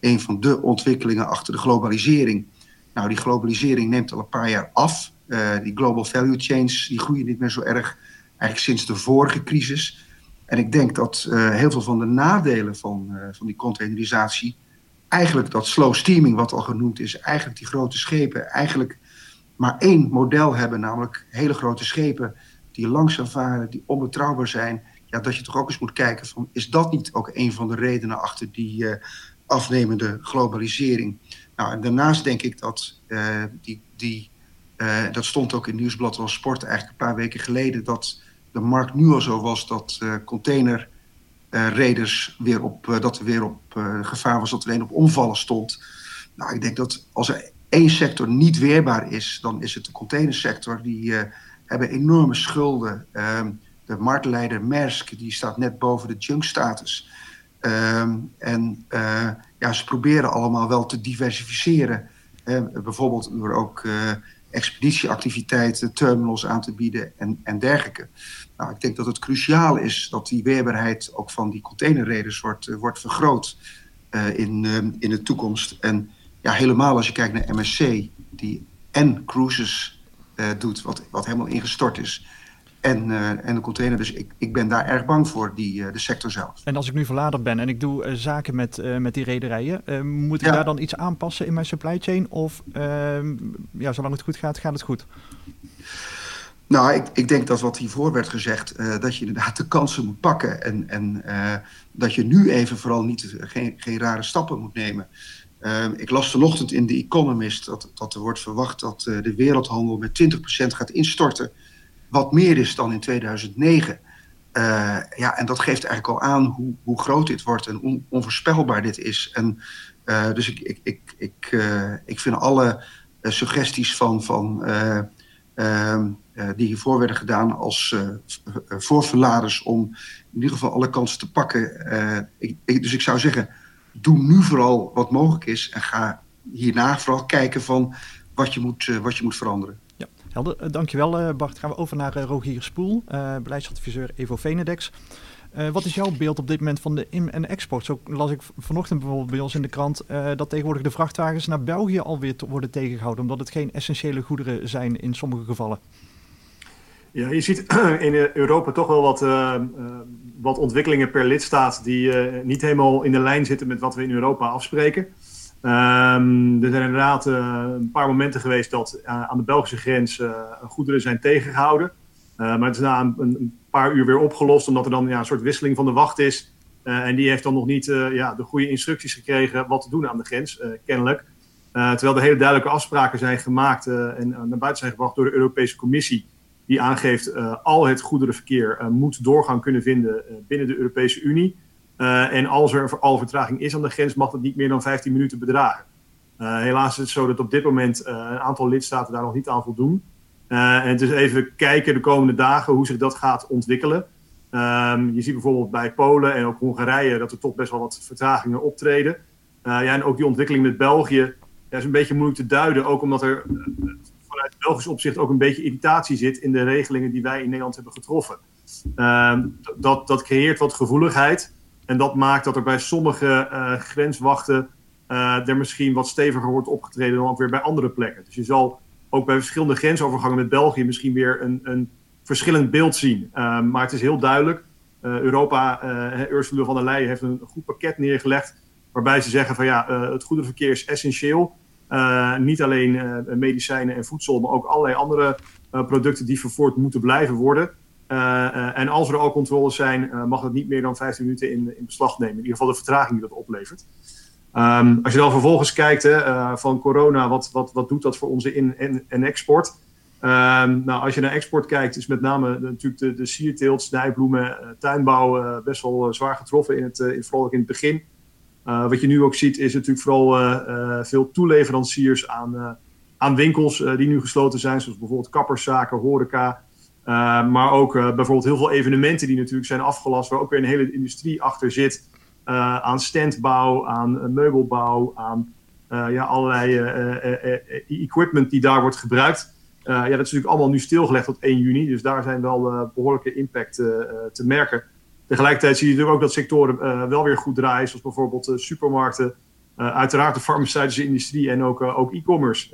een van de ontwikkelingen achter de globalisering. Nou, die globalisering neemt al een paar jaar af. Die global value chains die groeien niet meer zo erg, eigenlijk sinds de vorige crisis. En ik denk dat heel veel van de nadelen van, van die containerisatie, eigenlijk dat slow steaming wat al genoemd is, eigenlijk die grote schepen, eigenlijk maar één model hebben, namelijk hele grote schepen die langzaam varen, die onbetrouwbaar zijn. Ja, dat je toch ook eens moet kijken van, is dat niet ook een van de redenen achter die uh, afnemende globalisering? Nou, en daarnaast denk ik dat die, die dat stond ook in Nieuwsblad van Sport eigenlijk een paar weken geleden, dat de markt nu al zo was dat containerreders weer op, dat er weer op gevaar was dat er een op omvallen stond. Nou, ik denk dat als er één sector niet weerbaar is, dan is het de containersector die hebben enorme schulden. Um, de marktleider Maersk die staat net boven de junk-status. Um, en uh, ja, ze proberen allemaal wel te diversificeren. bijvoorbeeld door ook expeditieactiviteiten, terminals aan te bieden en, en dergelijke. Nou, ik denk dat het cruciaal is dat die weerbaarheid ook van die containerreders wordt, wordt vergroot in, in de toekomst. En ja, helemaal als je kijkt naar MSC, die en cruises doet, wat, wat helemaal ingestort is en, uh, en de container. Dus ik, ik ben daar erg bang voor, die, uh, de sector zelf. En als ik nu verlader ben en ik doe uh, zaken met, met die rederijen, moet ik ja. daar dan iets aanpassen in mijn supply chain? Of ehm, ja, zolang het goed gaat, gaat het goed? Nou, ik, ik denk dat wat hiervoor werd gezegd, dat je inderdaad de kansen moet pakken. En, en dat je nu even vooral niet, geen, geen rare stappen moet nemen. Ehm, ik las vanochtend in The Economist dat, dat er wordt verwacht dat de wereldhandel met 20% gaat instorten wat meer is dan in 2009. Uh, ja, en dat geeft eigenlijk al aan hoe, hoe groot dit wordt en on, onvoorspelbaar dit is. En, uh, dus ik, ik, ik, ik, uh, ik vind alle suggesties van, van, ehm, die hiervoor werden gedaan als voorverladers om in ieder geval alle kansen te pakken. Dus ik zou zeggen, doe nu vooral wat mogelijk is en ga hierna vooral kijken van wat je moet, wat je moet veranderen. Helder, uh, dankjewel uh, Bart. Gaan we over naar uh, Rogier Spoel, beleidsadviseur Evo Venedex. wat is jouw beeld op dit moment van de in- en export? Zo las ik vanochtend bijvoorbeeld bij ons in de krant dat tegenwoordig de vrachtwagens naar België alweer worden tegengehouden, omdat het geen essentiële goederen zijn in sommige gevallen. Ja, je ziet in Europa toch wel wat, wat ontwikkelingen per lidstaat die niet helemaal in de lijn zitten met wat we in Europa afspreken. Um, er zijn inderdaad uh, een paar momenten geweest dat uh, aan de Belgische grens uh, goederen zijn tegengehouden. maar het is na een, een, paar uur weer opgelost, omdat er dan ja, een soort wisseling van de wacht is. en die heeft dan nog niet ja, de goede instructies gekregen wat te doen aan de grens, kennelijk. terwijl er hele duidelijke afspraken zijn gemaakt en naar buiten zijn gebracht door de Europese Commissie. Die aangeeft al het goederenverkeer moet doorgang kunnen vinden binnen de Europese Unie. Uh, en als er al vertraging is aan de grens, mag het niet meer dan 15 minuten bedragen. Uh, helaas is het zo dat op dit moment uh, een aantal lidstaten daar nog niet aan voldoen. en het is even kijken de komende dagen hoe zich dat gaat ontwikkelen. Um, je ziet bijvoorbeeld bij Polen en ook Hongarije dat er toch best wel wat vertragingen optreden. ja, en ook die ontwikkeling met België ja, is een beetje moeilijk te duiden. Ook omdat er vanuit Belgisch opzicht ook een beetje irritatie zit in de regelingen die wij in Nederland hebben getroffen. Ehm, dat, dat creëert wat gevoeligheid. En dat maakt dat er bij sommige uh, grenswachten uh, er misschien wat steviger wordt opgetreden dan ook weer bij andere plekken. Dus je zal ook bij verschillende grensovergangen met België misschien weer een, een verschillend beeld zien. Uh, maar het is heel duidelijk. Europa, Ursula van der Leyen heeft een goed pakket neergelegd. Waarbij ze zeggen van ja, het goederenverkeer is essentieel. niet alleen medicijnen en voedsel, maar ook allerlei andere producten die vervoerd moeten blijven worden. Uh, uh, en als er al controles zijn, uh, mag het niet meer dan 15 minuten in, in, beslag nemen. In ieder geval de vertraging die dat oplevert. Um, als je dan vervolgens kijkt hè, van corona, wat, wat, wat doet dat voor onze in- en, export? Um, nou, als je naar export kijkt, is met name natuurlijk de, de sierteelt, snijbloemen, tuinbouw best wel zwaar getroffen, in het, in, vooral ook in het begin. wat je nu ook ziet, is natuurlijk vooral veel toeleveranciers aan, aan winkels die nu gesloten zijn, zoals bijvoorbeeld kapperszaken, horeca. Uh, maar ook uh, bijvoorbeeld heel veel evenementen die natuurlijk zijn afgelast, waar ook weer een hele industrie achter zit. Uh, aan standbouw, aan meubelbouw, aan ja, allerlei equipment die daar wordt gebruikt. ja, dat is natuurlijk allemaal nu stilgelegd tot 1 juni, dus daar zijn wel behoorlijke impact te merken. Tegelijkertijd zie je natuurlijk ook dat sectoren wel weer goed draaien, zoals bijvoorbeeld supermarkten, uiteraard de farmaceutische industrie en ook, ook e-commerce.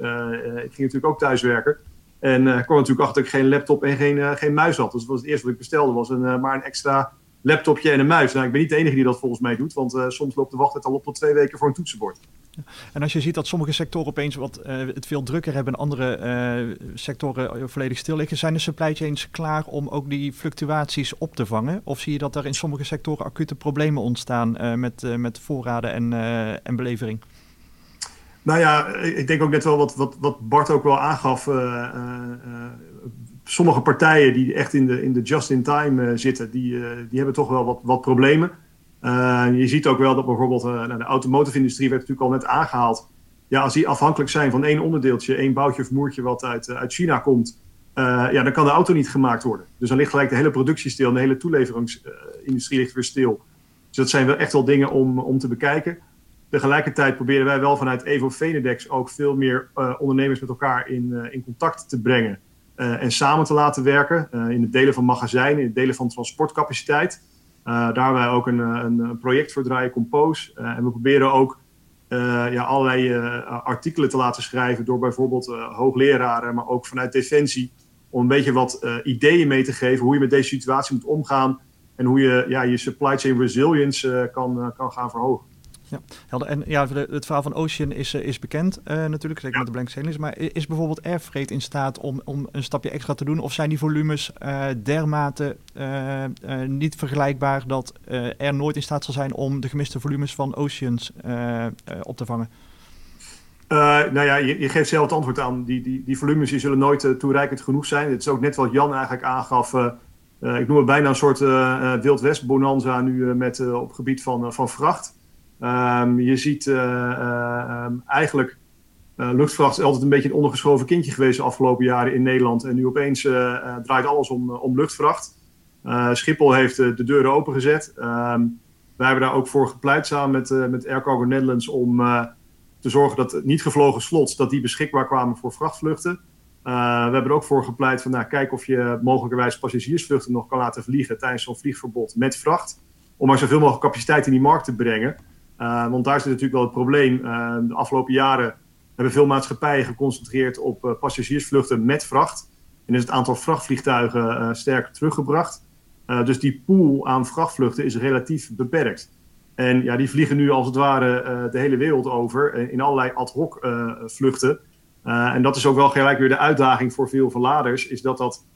ik ging natuurlijk ook thuiswerken. En uh, kwam natuurlijk achter dat ik geen laptop en geen, uh, geen muis had. Dus het eerste wat ik bestelde, was een, uh, maar een extra laptopje en een muis. Nou, ik ben niet de enige die dat volgens mij doet, want soms loopt de wachttijd al op tot twee weken voor een toetsenbord. En als je ziet dat sommige sectoren opeens wat het veel drukker hebben en andere sectoren volledig stil liggen, zijn de supply chains klaar om ook die fluctuaties op te vangen? Of zie je dat er in sommige sectoren acute problemen ontstaan met, met voorraden en, en belevering? Nou ja, ik denk ook net wel wat, wat, wat Bart ook wel aangaf. Uh, uh, sommige partijen die echt in de, in de just-in-time zitten, die, die hebben toch wel wat, wat problemen. je ziet ook wel dat bijvoorbeeld nou, de automotive-industrie werd natuurlijk al net aangehaald. Ja, als die afhankelijk zijn van één onderdeeltje, één boutje of moertje wat uit, uit China komt, ja, dan kan de auto niet gemaakt worden. Dus dan ligt gelijk de hele productie stil de hele toeleveringsindustrie ligt weer stil. Dus dat zijn wel echt wel dingen om, om te bekijken. Tegelijkertijd proberen wij wel vanuit Evo Venedex ook veel meer ondernemers met elkaar in, in contact te brengen. en samen te laten werken in het delen van magazijnen, in het delen van transportcapaciteit. daar wij ook een, een project voor draaien, Compose. en we proberen ook ja, allerlei artikelen te laten schrijven door bijvoorbeeld hoogleraren, maar ook vanuit Defensie, om een beetje wat ideeën mee te geven hoe je met deze situatie moet omgaan en hoe je ja, je supply chain resilience kan, kan gaan verhogen. Ja, helder. En ja, het verhaal van Ocean is, eh, is bekend uh, natuurlijk, zeker met de blank sailings. Maar is bijvoorbeeld Airfreight in staat om, om een stapje extra te doen? Of zijn die volumes uh, dermate niet vergelijkbaar dat er nooit in staat zal zijn om de gemiste volumes van Oceans op te vangen? nou ja, je, je, geeft zelf het antwoord aan. Die, die, die volumes die zullen nooit toereikend genoeg zijn. Het is ook net wat Jan eigenlijk aangaf. ik noem het bijna een soort Wild West bonanza nu met, op het gebied van, van vracht. Um, je ziet uh, um, eigenlijk uh, luchtvracht is altijd een beetje een ondergeschoven kindje geweest de afgelopen jaren in Nederland. En nu opeens uh, draait alles om, om luchtvracht. Schiphol heeft de deuren opengezet. Um, wij hebben daar ook voor gepleit samen met, met Air Cargo Netherlands om te zorgen dat niet gevlogen slots dat die beschikbaar kwamen voor vrachtvluchten. we hebben er ook voor gepleit van nou, kijk of je mogelijkerwijs passagiersvluchten nog kan laten vliegen tijdens zo'n vliegverbod met vracht. Om maar zoveel mogelijk capaciteit in die markt te brengen. Uh, want daar zit natuurlijk wel het probleem. Uh, de afgelopen jaren hebben veel maatschappijen geconcentreerd op uh, passagiersvluchten met vracht. En is het aantal vrachtvliegtuigen sterk teruggebracht. dus die pool aan vrachtvluchten is relatief beperkt. En ja, die vliegen nu als het ware de hele wereld over in allerlei ad hoc vluchten. en dat is ook wel gelijk weer de uitdaging voor veel verladers, is dat dat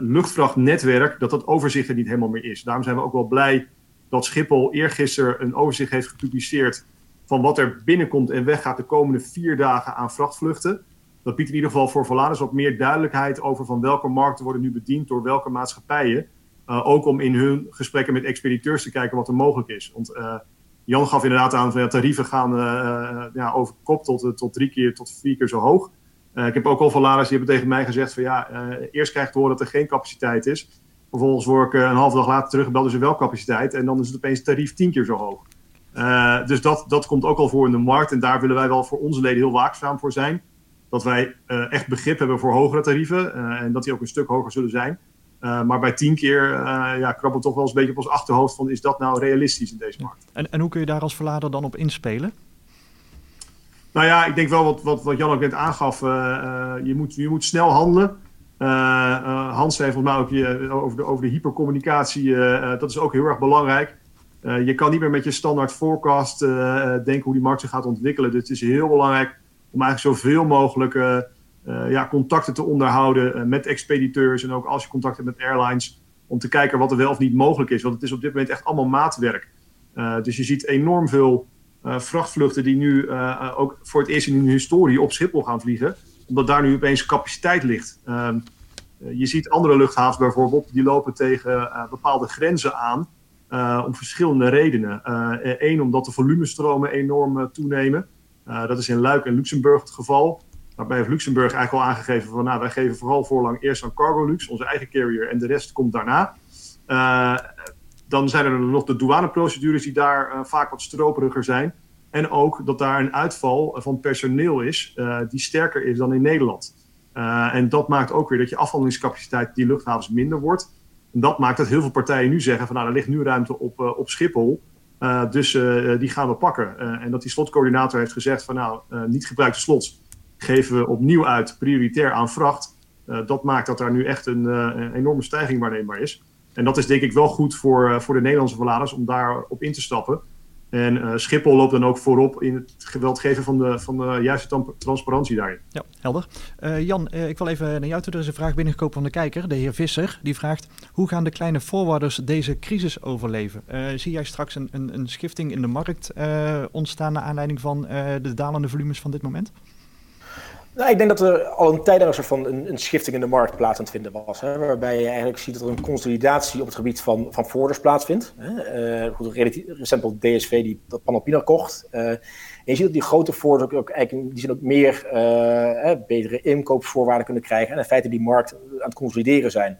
luchtvrachtnetwerk, dat dat overzicht er niet helemaal meer is. Daarom zijn we ook wel blij dat Schiphol eergisteren een overzicht heeft gepubliceerd van wat er binnenkomt en weggaat de komende vier dagen aan vrachtvluchten. Dat biedt in ieder geval voor verladers wat meer duidelijkheid over van welke markten worden nu bediend door welke maatschappijen. Uh, ook om in hun gesprekken met expediteurs te kijken wat er mogelijk is. Want uh, Jan gaf inderdaad aan van ja, tarieven gaan uh, ja, over kop tot, tot drie keer tot vier keer zo hoog. ik heb ook al verladers die hebben tegen mij gezegd van ja, eerst krijg je te horen dat er geen capaciteit is. Vervolgens word ik een halve dag later teruggebeld, dus er wel capaciteit. En dan is het opeens tarief tien keer zo hoog. Uh, dus dat, dat komt ook al voor in de markt. En daar willen wij wel voor onze leden heel waakzaam voor zijn. Dat wij uh, echt begrip hebben voor hogere tarieven. Uh, en dat die ook een stuk hoger zullen zijn. maar bij tien keer ja, krabbelt toch wel eens een beetje op ons achterhoofd van... is dat nou realistisch in deze markt? En, en hoe kun je daar als verlader dan op inspelen? Nou ja, ik denk wel wat, wat, wat Jan ook net aangaf. je, moet, je moet snel handelen. Uh, Hans zei volgens mij ook over, de, over de hypercommunicatie. dat is ook heel erg belangrijk. je kan niet meer met je standaard forecast denken hoe die markt zich gaat ontwikkelen. Dus het is heel belangrijk om eigenlijk zoveel mogelijk ja, contacten te onderhouden met expediteurs. En ook als je contact hebt met airlines. Om te kijken wat er wel of niet mogelijk is. Want het is op dit moment echt allemaal maatwerk. dus je ziet enorm veel vrachtvluchten die nu ook voor het eerst in hun historie op Schiphol gaan vliegen omdat daar nu opeens capaciteit ligt. Ehm, eh, je ziet andere luchthavens bijvoorbeeld, die lopen tegen uh, bepaalde grenzen aan. Uh, om verschillende redenen. Eén, omdat de volumestromen enorm toenemen. dat is in Luik en Luxemburg het geval. Waarbij heeft Luxemburg eigenlijk al aangegeven van nou, wij geven vooral voorlang eerst aan Cargolux, onze eigen carrier, en de rest komt daarna. dan zijn er nog de douaneprocedures die daar vaak wat stroperiger zijn. En ook dat daar een uitval van personeel is uh, die sterker is dan in Nederland. Uh, en dat maakt ook weer dat je afhandelingscapaciteit die luchthavens minder wordt. En dat maakt dat heel veel partijen nu zeggen van nou, er ligt nu ruimte op, uh, op Schiphol. dus die gaan we pakken. en dat die slotcoördinator heeft gezegd van nou, niet gebruikte slots geven we opnieuw uit prioritair aan vracht. dat maakt dat daar nu echt een, enorme stijging waarneembaar is. En dat is denk ik wel goed voor, voor de Nederlandse verladers om daarop in te stappen. En uh, Schiphol loopt dan ook voorop in het geweld geven van de, van de juiste transparantie daarin. Ja, helder. Uh, Jan, uh, ik wil even naar jou toe. Er is een vraag binnengekomen van de kijker, de heer Visser. Die vraagt, hoe gaan de kleine forwarders deze crisis overleven? zie jij straks een, een, een schifting in de markt ontstaan naar aanleiding van de dalende volumes van dit moment? Nou, ik denk dat er al een tijd een soort van een, schifting in de markt plaats aan het vinden was. Hè, waarbij je eigenlijk ziet dat er een consolidatie op het gebied van, van voorders plaatsvindt. Hè. Uh, goed, recent DSV die dat Panalpina kocht. Uh, en je ziet dat die grote voorders ook, eigenlijk, die zijn ook meer uh, betere inkoopsvoorwaarden kunnen krijgen. En in feite die markt aan het consolideren zijn.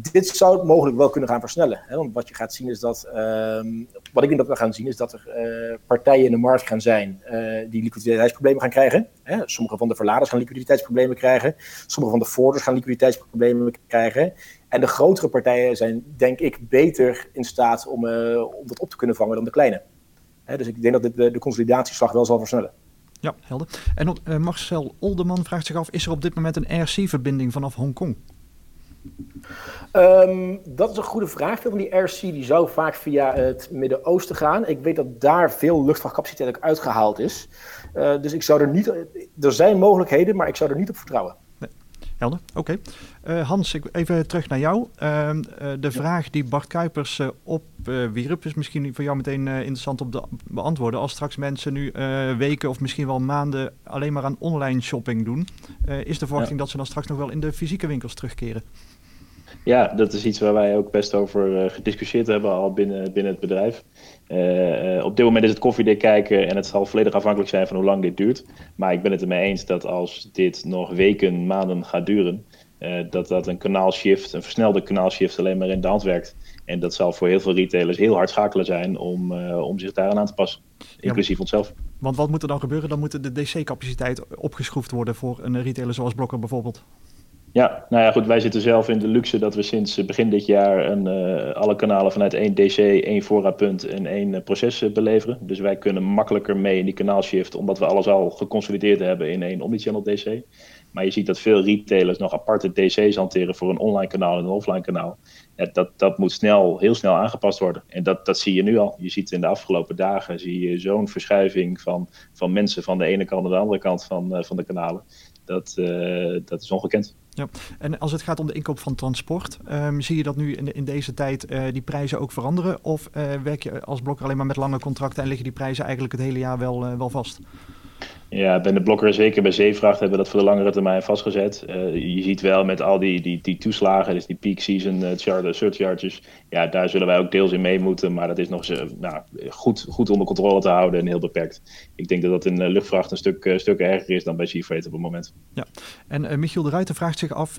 Dit zou het mogelijk wel kunnen gaan versnellen. Hè? Want wat je gaat zien is dat, ehm, wat ik denk dat we gaan zien, is dat er uh, partijen in de markt gaan zijn uh, die liquiditeitsproblemen gaan krijgen. Hè? Sommige van de verladers gaan liquiditeitsproblemen krijgen. Sommige van de voorders gaan liquiditeitsproblemen krijgen. En de grotere partijen zijn, denk ik, beter in staat om, uh, om dat op te kunnen vangen dan de kleine. Hè? Dus ik denk dat dit de, de consolidatieslag wel zal versnellen. Ja, helder. En Marcel Olderman vraagt zich af, is er op dit moment een RC-verbinding vanaf Hongkong? Um, dat is een goede vraag. Veel van die RC die zou vaak via het Midden-Oosten gaan. Ik weet dat daar veel luchtvaartcapaciteit ook uitgehaald is. Uh, dus ik zou er niet. Er zijn mogelijkheden, maar ik zou er niet op vertrouwen. Nee. Helder, oké. Okay. Uh, Hans, ik, even terug naar jou. Uh, de vraag die Bart Kuipers opwierp is misschien voor jou meteen interessant om te beantwoorden. Als straks mensen nu weken of misschien wel maanden alleen maar aan online shopping doen, is de verwachting ja. dat ze dan straks nog wel in de fysieke winkels terugkeren? Ja, dat is iets waar wij ook best over uh, gediscussieerd hebben al binnen, binnen het bedrijf. Uh, uh, op dit moment is het koffiedik kijken en het zal volledig afhankelijk zijn van hoe lang dit duurt. Maar ik ben het ermee eens dat als dit nog weken, maanden gaat duren, dat dat een kanaalshift, een versnelde kanaalshift alleen maar in de hand werkt. En dat zal voor heel veel retailers heel hard schakelen zijn om, om zich daaraan aan te passen, inclusief ja, onszelf. Want wat moet er dan gebeuren? Dan moet de DC-capaciteit opgeschroefd worden voor een retailer zoals Blokker bijvoorbeeld. Ja, nou ja, goed. Wij zitten zelf in de luxe dat we sinds begin dit jaar een, uh, alle kanalen vanuit één DC, één voorraadpunt en één uh, proces beleveren. Dus wij kunnen makkelijker mee in die kanaalshift, omdat we alles al geconsolideerd hebben in één omnichannel DC. Maar je ziet dat veel retailers nog aparte DC's hanteren voor een online kanaal en een offline kanaal. Dat, dat moet snel, heel snel aangepast worden. En dat, dat zie je nu al. Je ziet in de afgelopen dagen zo'n verschuiving van, van mensen van de ene kant naar de andere kant van, van de kanalen. Dat, dat is ongekend. Ja, en als het gaat om de inkoop van transport, um, zie je dat nu in, in deze tijd uh, die prijzen ook veranderen? Of uh, werk je als blokker alleen maar met lange contracten en liggen die prijzen eigenlijk het hele jaar wel, uh, wel vast? Ja, bij de blokker, zeker bij zeevracht, hebben we dat voor de langere termijn vastgezet. Uh, je ziet wel met al die, die, die toeslagen, dus die peak season uh, charter, surcharges, ja, daar zullen wij ook deels in mee moeten. Maar dat is nog uh, nou, goed, goed onder controle te houden en heel beperkt. Ik denk dat dat in luchtvracht een stuk, stuk erger is dan bij sea freight op het moment. Ja, en Michiel de Ruiter vraagt zich af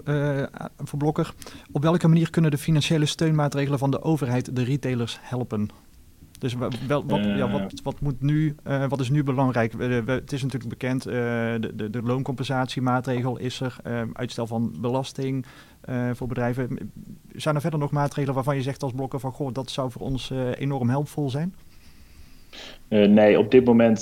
voor Blokker, op welke manier kunnen de financiële steunmaatregelen van de overheid de retailers helpen? Dus wel, wat, ja, wat, wat, moet nu, uh, wat is nu belangrijk? We, het is natuurlijk bekend, uh, de, de, de, looncompensatiemaatregel is er, uitstel van belasting voor bedrijven. Zijn er verder nog maatregelen waarvan je zegt als blokker van, goh, dat zou voor ons enorm helpvol zijn? nee, op dit moment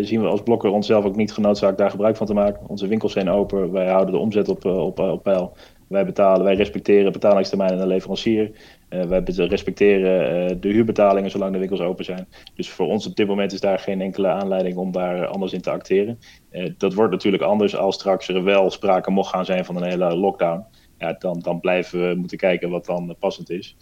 zien we als blokker onszelf ook niet genoodzaakt daar gebruik van te maken. Onze winkels zijn open, wij houden de omzet op, op, op peil. Wij betalen, wij respecteren betalingstermijnen aan de leverancier. Uh, wij respecteren uh, de huurbetalingen zolang de winkels open zijn. Dus voor ons op dit moment is daar geen enkele aanleiding om daar anders in te acteren. Dat wordt natuurlijk anders als straks er wel sprake mocht gaan zijn van een hele lockdown. Ja, dan, dan blijven we moeten kijken wat dan passend is.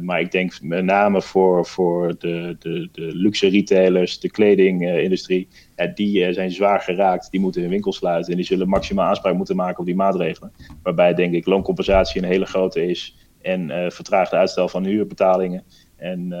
Maar ik denk met name voor, voor de, de, de luxe retailers, de kledingindustrie, die zijn zwaar geraakt. Die moeten hun winkels sluiten en die zullen maximaal aanspraak moeten maken op die maatregelen. Waarbij denk ik loonscompensatie een hele grote is en vertraagde uitstel van huurbetalingen en,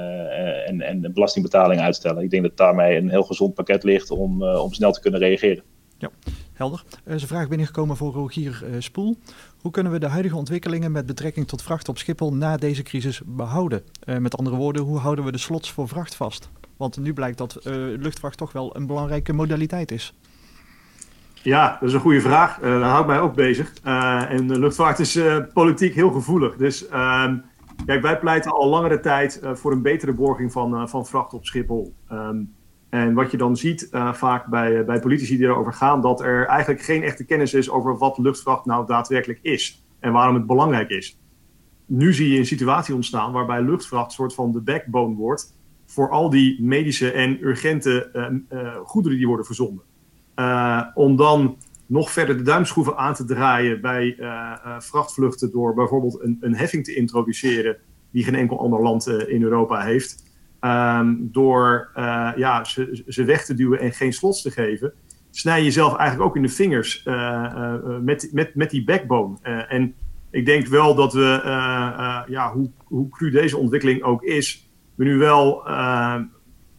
en, en belastingbetalingen uitstellen. Ik denk dat daarmee een heel gezond pakket ligt om, om snel te kunnen reageren. Ja, helder. Er is een vraag binnengekomen voor Rogier Spoel. Hoe kunnen we de huidige ontwikkelingen met betrekking tot vracht op Schiphol na deze crisis behouden? Met andere woorden, hoe houden we de slots voor vracht vast? Want nu blijkt dat luchtvracht toch wel een belangrijke modaliteit is. Ja, dat is een goede vraag. Uh, dat houdt mij ook bezig. en de luchtvaart is politiek heel gevoelig. Dus ehm, kijk, wij pleiten al langere tijd voor een betere borging van, van vracht op Schiphol. Um, en wat je dan ziet vaak bij, bij politici die erover gaan, dat er eigenlijk geen echte kennis is over wat luchtvracht nou daadwerkelijk is en waarom het belangrijk is. Nu zie je een situatie ontstaan waarbij luchtvracht soort van de backbone wordt voor al die medische en urgente uh, goederen die worden verzonden. Om dan nog verder de duimschroeven aan te draaien bij vrachtvluchten door bijvoorbeeld een, een heffing te introduceren die geen enkel ander land in Europa heeft um, door ja, ze, ze weg te duwen en geen slots te geven, snij je jezelf eigenlijk ook in de vingers met, met, met die backbone. en ik denk wel dat we, ja, hoe, hoe cru deze ontwikkeling ook is, we nu wel in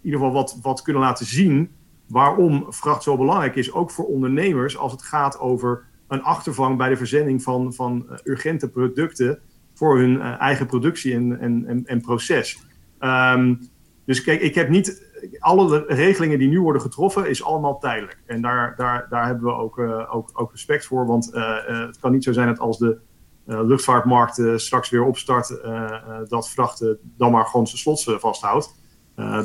ieder geval wat, wat kunnen laten zien waarom vracht zo belangrijk is, ook voor ondernemers als het gaat over een achtervang bij de verzending van, van urgente producten voor hun eigen productie en, en, en, proces. Ehm, dus kijk, ik heb niet. Alle regelingen die nu worden getroffen, is allemaal tijdelijk. En daar, daar, daar hebben we ook, ook, ook respect voor. Want het kan niet zo zijn dat als de luchtvaartmarkt straks weer opstart, dat vrachten dan maar gewoon zijn slots vasthoudt.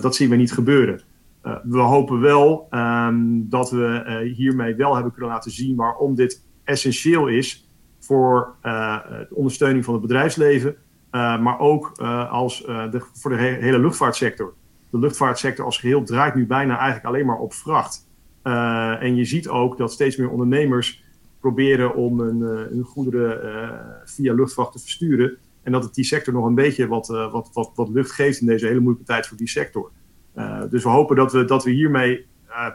dat zien we niet gebeuren. Uh, we hopen wel um, dat we uh, hiermee wel hebben kunnen laten zien waarom dit essentieel is voor uh, de ondersteuning van het bedrijfsleven, maar ook als, de, voor de he hele luchtvaartsector. De luchtvaartsector als geheel draait nu bijna eigenlijk alleen maar op vracht. en je ziet ook dat steeds meer ondernemers proberen om hun, hun goederen via luchtvracht te versturen. En dat het die sector nog een beetje wat, wat, wat, wat lucht geeft in deze hele moeilijke tijd voor die sector. Uh, dus we hopen dat we, dat we hiermee uh,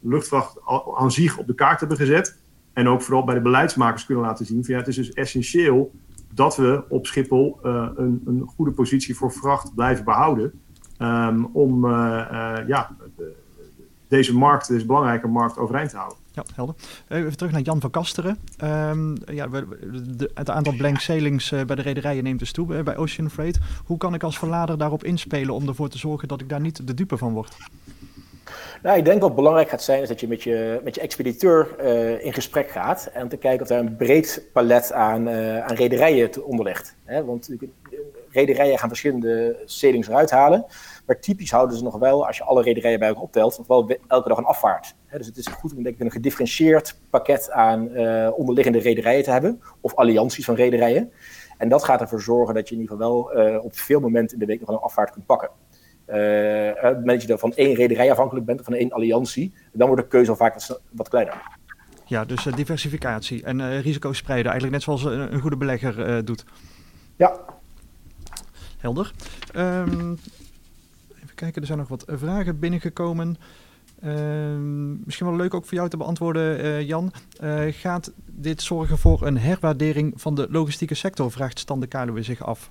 luchtvracht aan zich op de kaart hebben gezet. En ook vooral bij de beleidsmakers kunnen laten zien. Van, ja, het is dus essentieel dat we op Schiphol uh, een, een, goede positie voor vracht blijven behouden. Um, om ja, de, deze markt, deze belangrijke markt, overeind te houden. Ja, helder. Even terug naar Jan van Kasteren. Um, ja, het aantal blank sailings uh, bij de rederijen neemt dus toe bij Ocean Freight. Hoe kan ik als verlader daarop inspelen om ervoor te zorgen dat ik daar niet de dupe van word? Nou, ik denk wat belangrijk gaat zijn is dat je met je, met je expediteur uh, in gesprek gaat en te kijken of daar een breed palet aan, aan rederijen onder ligt. Want rederijen gaan verschillende sailings eruit halen. Maar typisch houden ze nog wel, als je alle rederijen bij elkaar optelt, nog wel elke dag een afvaart. dus het is goed om denk ik, een gedifferentieerd pakket aan uh, onderliggende rederijen te hebben. Of allianties van rederijen. En dat gaat ervoor zorgen dat je in ieder geval wel uh, op veel momenten in de week nog een afvaart kunt pakken. Uh, op het moment dat je van één rederij afhankelijk bent, of van één alliantie, dan wordt de keuze al vaak wat, wat kleiner. Ja, dus uh, diversificatie en risico's spreiden, eigenlijk net zoals een, een goede belegger doet. Ja. Helder. Um, kijken, er zijn nog wat vragen binnengekomen. Uh, misschien wel leuk ook voor jou te beantwoorden, uh, Jan. Uh, gaat dit zorgen voor een herwaardering van de logistieke sector? Vraagt Stan de Kaluwe zich af.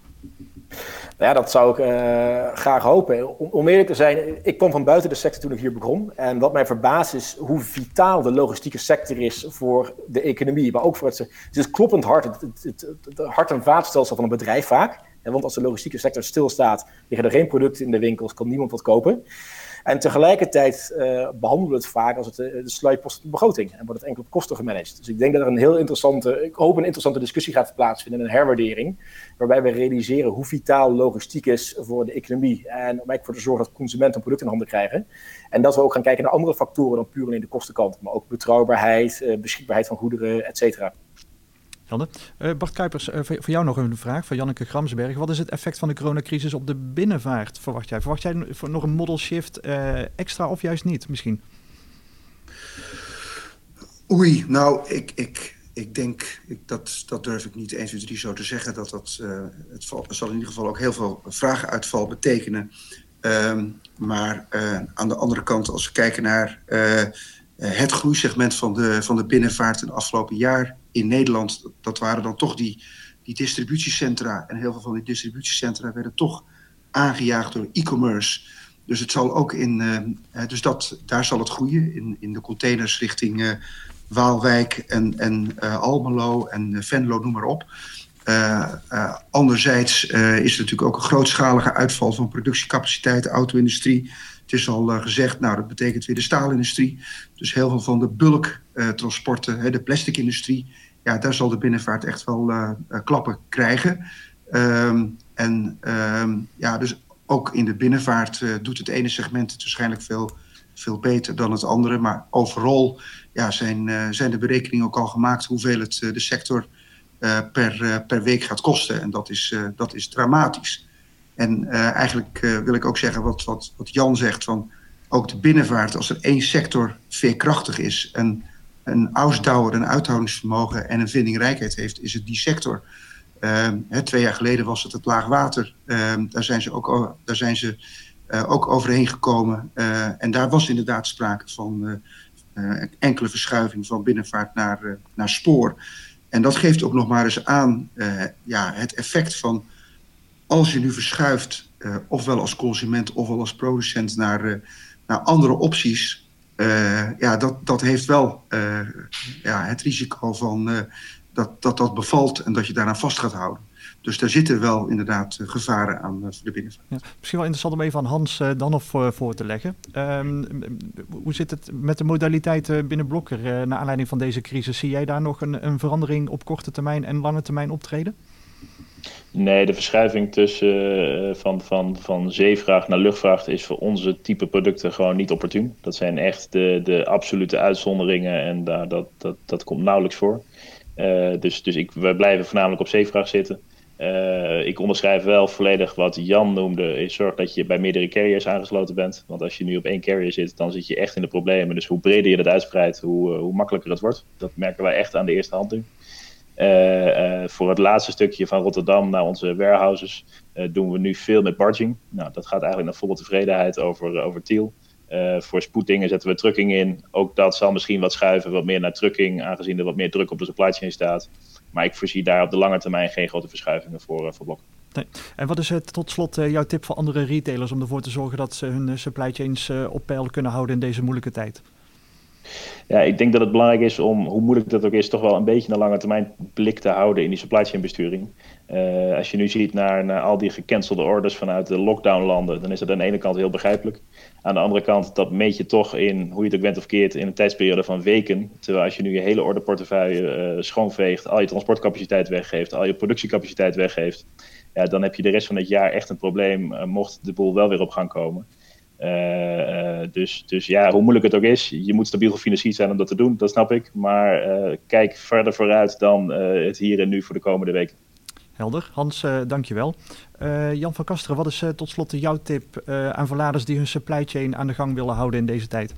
Nou ja, dat zou ik uh, graag hopen. Om, om, eerlijk te zijn, ik kom van buiten de sector toen ik hier begon. En wat mij verbaast is hoe vitaal de logistieke sector is voor de economie. Maar ook voor het, het is kloppend hart, het, het, het, het hart- en vaatstelsel van een bedrijf vaak. Want als de logistieke sector stilstaat, liggen er geen producten in de winkels, kan niemand wat kopen. En tegelijkertijd uh, behandelen we het vaak als het uh, de sluitpost op de begroting. En wordt het enkel op kosten gemanaged. Dus ik denk dat er een heel interessante, ik hoop een interessante discussie gaat plaatsvinden, een herwaardering. Waarbij we realiseren hoe vitaal logistiek is voor de economie. En om eigenlijk voor te zorgen dat consumenten een product in handen krijgen. En dat we ook gaan kijken naar andere factoren dan puur alleen de kostenkant. Maar ook betrouwbaarheid, uh, beschikbaarheid van goederen, et cetera. Uh, Bart Kuipers, uh, voor jou nog een vraag van Janneke Gramsberg. Wat is het effect van de coronacrisis op de binnenvaart, verwacht jij? Verwacht jij nog een model shift uh, extra of juist niet misschien? Oei, nou, ik, ik, ik denk, ik, dat, dat durf ik niet 1, 2, 3 zo te zeggen, dat dat het val, zal in ieder geval ook heel veel vragenuitval betekenen. Um, maar aan de andere kant, als we kijken naar het groeisegment van de, van de binnenvaart in het afgelopen jaar in Nederland, dat waren dan toch die, die distributiecentra. En heel veel van die distributiecentra werden toch aangejaagd door e-commerce. Dus het zal ook in. Uh, dus dat, daar zal het groeien in, in de containers richting uh, Waalwijk en, en Almelo en Venlo, noem maar op. anderzijds is er natuurlijk ook een grootschalige uitval van productiecapaciteit, de auto-industrie. Het is al gezegd, nou dat betekent weer de staalindustrie. Dus heel veel van de bulktransporten, de plasticindustrie, ja, daar zal de binnenvaart echt wel uh, klappen krijgen. Um, en um, ja, dus ook in de binnenvaart doet het ene segment het waarschijnlijk veel, veel beter dan het andere. Maar overal ja, zijn, zijn de berekeningen ook al gemaakt hoeveel het de sector per, per week gaat kosten. En dat is, dat is dramatisch. En eigenlijk wil ik ook zeggen wat, wat, wat Jan zegt van ook de binnenvaart, als er één sector veerkrachtig is en een ausdauer, een uithoudingsvermogen en een vindingrijkheid heeft, is het die sector. Hè, twee jaar geleden was het het laagwater. Uh, daar zijn ze ook, daar zijn ze, uh, ook overheen gekomen. Eh, en daar was inderdaad sprake van eh, enkele verschuiving van binnenvaart naar, naar spoor. En dat geeft ook nog maar eens aan ja, het effect van als je nu verschuift, ofwel als consument ofwel als producent, naar, naar andere opties ja, dat, dat heeft wel uh, ja, het risico van uh, dat, dat dat bevalt en dat je daaraan vast gaat houden. Dus daar zitten wel inderdaad gevaren aan voor de binnenvaart. Ja, misschien wel interessant om even aan Hans dan nog voor, te leggen. Um, hoe zit het met de modaliteiten binnen Blokker naar aanleiding van deze crisis? Zie jij daar nog een, een verandering op korte termijn en lange termijn optreden? Nee, de verschuiving tussen uh, van, van, van zeevracht naar luchtvracht is voor onze type producten gewoon niet opportun. Dat zijn echt de, de absolute uitzonderingen en daar, dat, dat, dat komt nauwelijks voor. Uh, dus dus ik, we blijven voornamelijk op zeevracht zitten. Uh, ik onderschrijf wel volledig wat Jan noemde. Is zorg dat je bij meerdere carriers aangesloten bent. Want als je nu op één carrier zit, dan zit je echt in de problemen. Dus hoe breder je dat uitspreidt, hoe, hoe makkelijker het wordt. Dat merken wij echt aan de eerste hand. Uh, voor het laatste stukje van Rotterdam naar onze warehouses uh, doen we nu veel met barging. Nou, dat gaat eigenlijk naar volle tevredenheid over, over Tiel. voor spoeddingen zetten we trucking in. Ook dat zal misschien wat schuiven, wat meer naar trucking, aangezien er wat meer druk op de supply chain staat. Maar ik voorzie daar op de lange termijn geen grote verschuivingen voor, voor blokken. Nee. En wat is het tot slot jouw tip voor andere retailers om ervoor te zorgen dat ze hun supply chains op peil kunnen houden in deze moeilijke tijd? Ja, ik denk dat het belangrijk is om, hoe moeilijk dat ook is, toch wel een beetje een lange termijn blik te houden in die supply chain besturing. Uh, als je nu ziet naar, al die gecancelde orders vanuit de lockdownlanden, dan is dat aan de ene kant heel begrijpelijk. Aan de andere kant, dat meet je toch in, hoe je het ook bent of keert, in een tijdsperiode van weken. Terwijl als je nu je hele orderportefeuille uh, schoonveegt, al je transportcapaciteit weggeeft, al je productiecapaciteit weggeeft, ja, dan heb je de rest van het jaar echt een probleem, uh, mocht de boel wel weer op gang komen. Uh, dus, dus ja, hoe moeilijk het ook is, je moet stabiel gefinancierd zijn om dat te doen, dat snap ik. Maar uh, kijk verder vooruit dan het hier en nu voor de komende weken. Helder. Hans, dankjewel. Jan van Kasteren, wat is tot slot jouw tip aan verladers die hun supply chain aan de gang willen houden in deze tijd?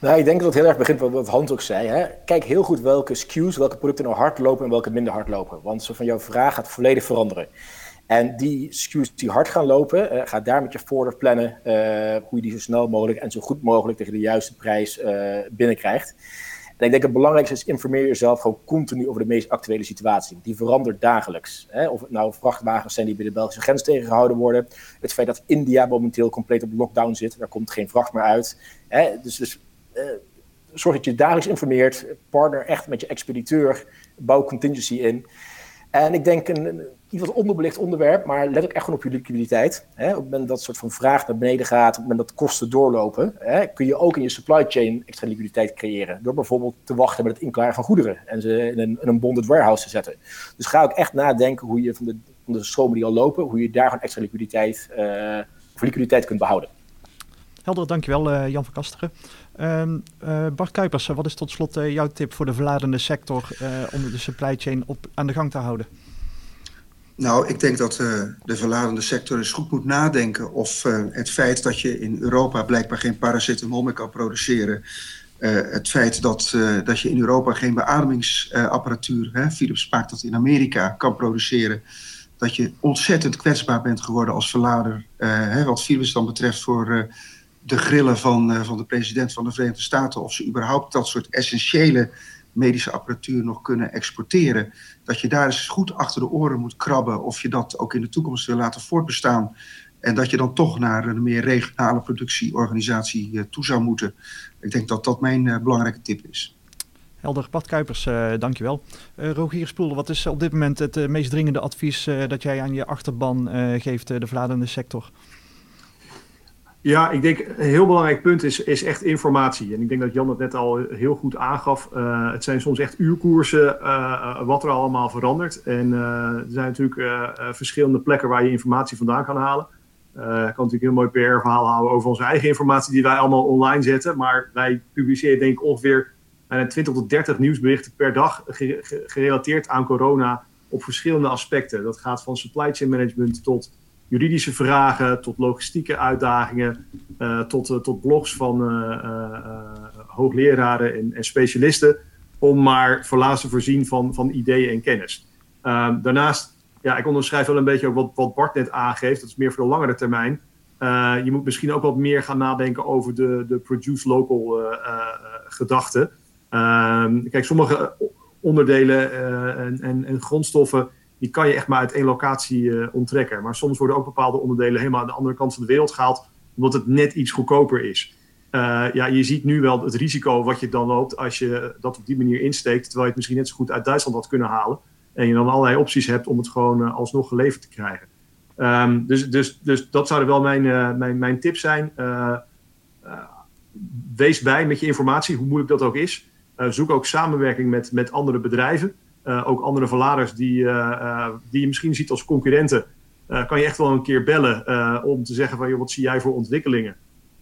Nou, ik denk dat het heel erg begint wat Hans ook zei. Hè? Kijk heel goed welke SKU's, welke producten nou hard lopen en welke minder hard lopen. Want zo van jouw vraag gaat volledig veranderen. En die SKU's die hard gaan lopen, uh, ga daar met je voorder plannen uh, hoe je die zo snel mogelijk en zo goed mogelijk tegen de juiste prijs uh, binnenkrijgt. En ik denk het belangrijkste is informeer jezelf gewoon continu over de meest actuele situatie. Die verandert dagelijks. Hè? Of het nou vrachtwagens zijn die bij de Belgische grens tegengehouden worden. Het feit dat India momenteel compleet op lockdown zit, daar komt geen vracht meer uit. Hè? Dus, dus zorg dat je dagelijks informeert. Partner echt met je expediteur. Bouw contingency in. En ik denk een, iets wat onderbelicht onderwerp, maar let ook echt gewoon op je liquiditeit. Hè? Op het moment dat soort van vraag naar beneden gaat, op het moment dat kosten doorlopen, hè, kun je ook in je supply chain extra liquiditeit creëren. Door bijvoorbeeld te wachten met het inklaren van goederen en ze in een, een bonded warehouse te zetten. Dus ga ook echt nadenken hoe je van de, van stromen die al lopen, hoe je daar gewoon extra liquiditeit, uh, liquiditeit kunt behouden. Helder, dankjewel uh, Jan van Kasteren. Um, Bart Kuipers, wat is tot slot jouw tip voor de verladende sector om de supply chain op, aan de gang te houden? Nou, ik denk dat de verladende sector eens goed moet nadenken of het feit dat je in Europa blijkbaar geen paracetamol meer kan produceren, het feit dat, dat je in Europa geen beademingsapparatuur, hè, Philips maakt dat in Amerika, kan produceren, dat je ontzettend kwetsbaar bent geworden als verlader, hè, wat Philips dan betreft voor de grillen van, van de president van de Verenigde Staten, of ze überhaupt dat soort essentiële medische apparatuur nog kunnen exporteren. Dat je daar eens goed achter de oren moet krabben of je dat ook in de toekomst wil laten voortbestaan. En dat je dan toch naar een meer regionale productieorganisatie uh, toe zou moeten. Ik denk dat dat mijn uh, belangrijke tip is. Helder, Pat Kuipers, dankjewel. Uh, Rogier Spoel, wat is op dit moment het meest dringende advies dat jij aan je achterban geeft, de verladende sector? Ja, ik denk een heel belangrijk punt is, is echt informatie. En ik denk dat Jan het net al heel goed aangaf. Uh, het zijn soms echt uurkoersen uh, wat er allemaal verandert. En er zijn natuurlijk verschillende plekken waar je informatie vandaan kan halen. ik kan natuurlijk heel mooi PR-verhaal houden over onze eigen informatie die wij allemaal online zetten. Maar wij publiceren denk ik ongeveer 20 tot 30 nieuwsberichten per dag gerelateerd aan corona op verschillende aspecten. Dat gaat van supply chain management tot juridische vragen tot logistieke uitdagingen, uh, tot, uh, tot blogs van uh, hoogleraren en, en, specialisten, om maar verlaat te voorzien van, van ideeën en kennis. Ehm, daarnaast, ja, ik onderschrijf wel een beetje ook wat, wat Bart net aangeeft, dat is meer voor de langere termijn. je moet misschien ook wat meer gaan nadenken over de, de produce local gedachte. Ehm, kijk, sommige onderdelen en, en, en grondstoffen die kan je echt maar uit één locatie uh, onttrekken. Maar soms worden ook bepaalde onderdelen helemaal aan de andere kant van de wereld gehaald, omdat het net iets goedkoper is. Uh, ja, je ziet nu wel het risico wat je dan loopt als je dat op die manier insteekt, terwijl je het misschien net zo goed uit Duitsland had kunnen halen. En je dan allerlei opties hebt om het gewoon alsnog geleverd te krijgen. Ehm, dus, dus, dus dat zouden wel mijn, mijn, mijn tips zijn. wees bij met je informatie, hoe moeilijk dat ook is. zoek ook samenwerking met, met andere bedrijven. Ook andere verladers die, die je misschien ziet als concurrenten. kan je echt wel een keer bellen om te zeggen van joh, wat zie jij voor ontwikkelingen?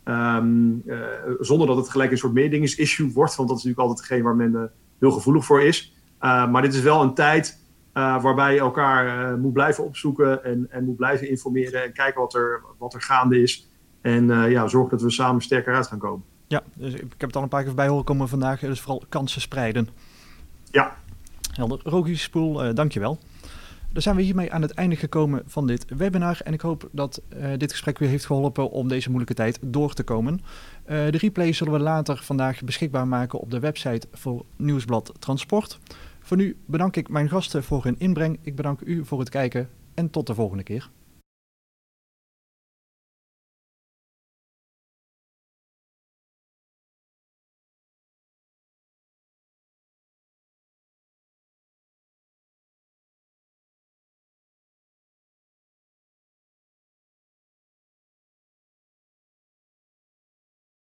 Ehm, eh, zonder dat het gelijk een soort meedingings-issue wordt, want dat is natuurlijk altijd hetgeen waar men heel gevoelig voor is. Maar dit is wel een tijd waarbij je elkaar moet blijven opzoeken en, en, moet blijven informeren en kijken wat er, wat er gaande is. En ja, zorg dat we samen sterker uit gaan komen. Ja, dus ik heb het al een paar keer bij horen komen vandaag. Dus vooral kansen spreiden. Ja. Helder. Rogies Spoel, uh, dankjewel. Dan zijn we hiermee aan het einde gekomen van dit webinar. En ik hoop dat uh, dit gesprek weer heeft geholpen om deze moeilijke tijd door te komen. Uh, de replay zullen we later vandaag beschikbaar maken op de website voor Nieuwsblad Transport. Voor nu bedank ik mijn gasten voor hun inbreng. Ik bedank u voor het kijken en tot de volgende keer.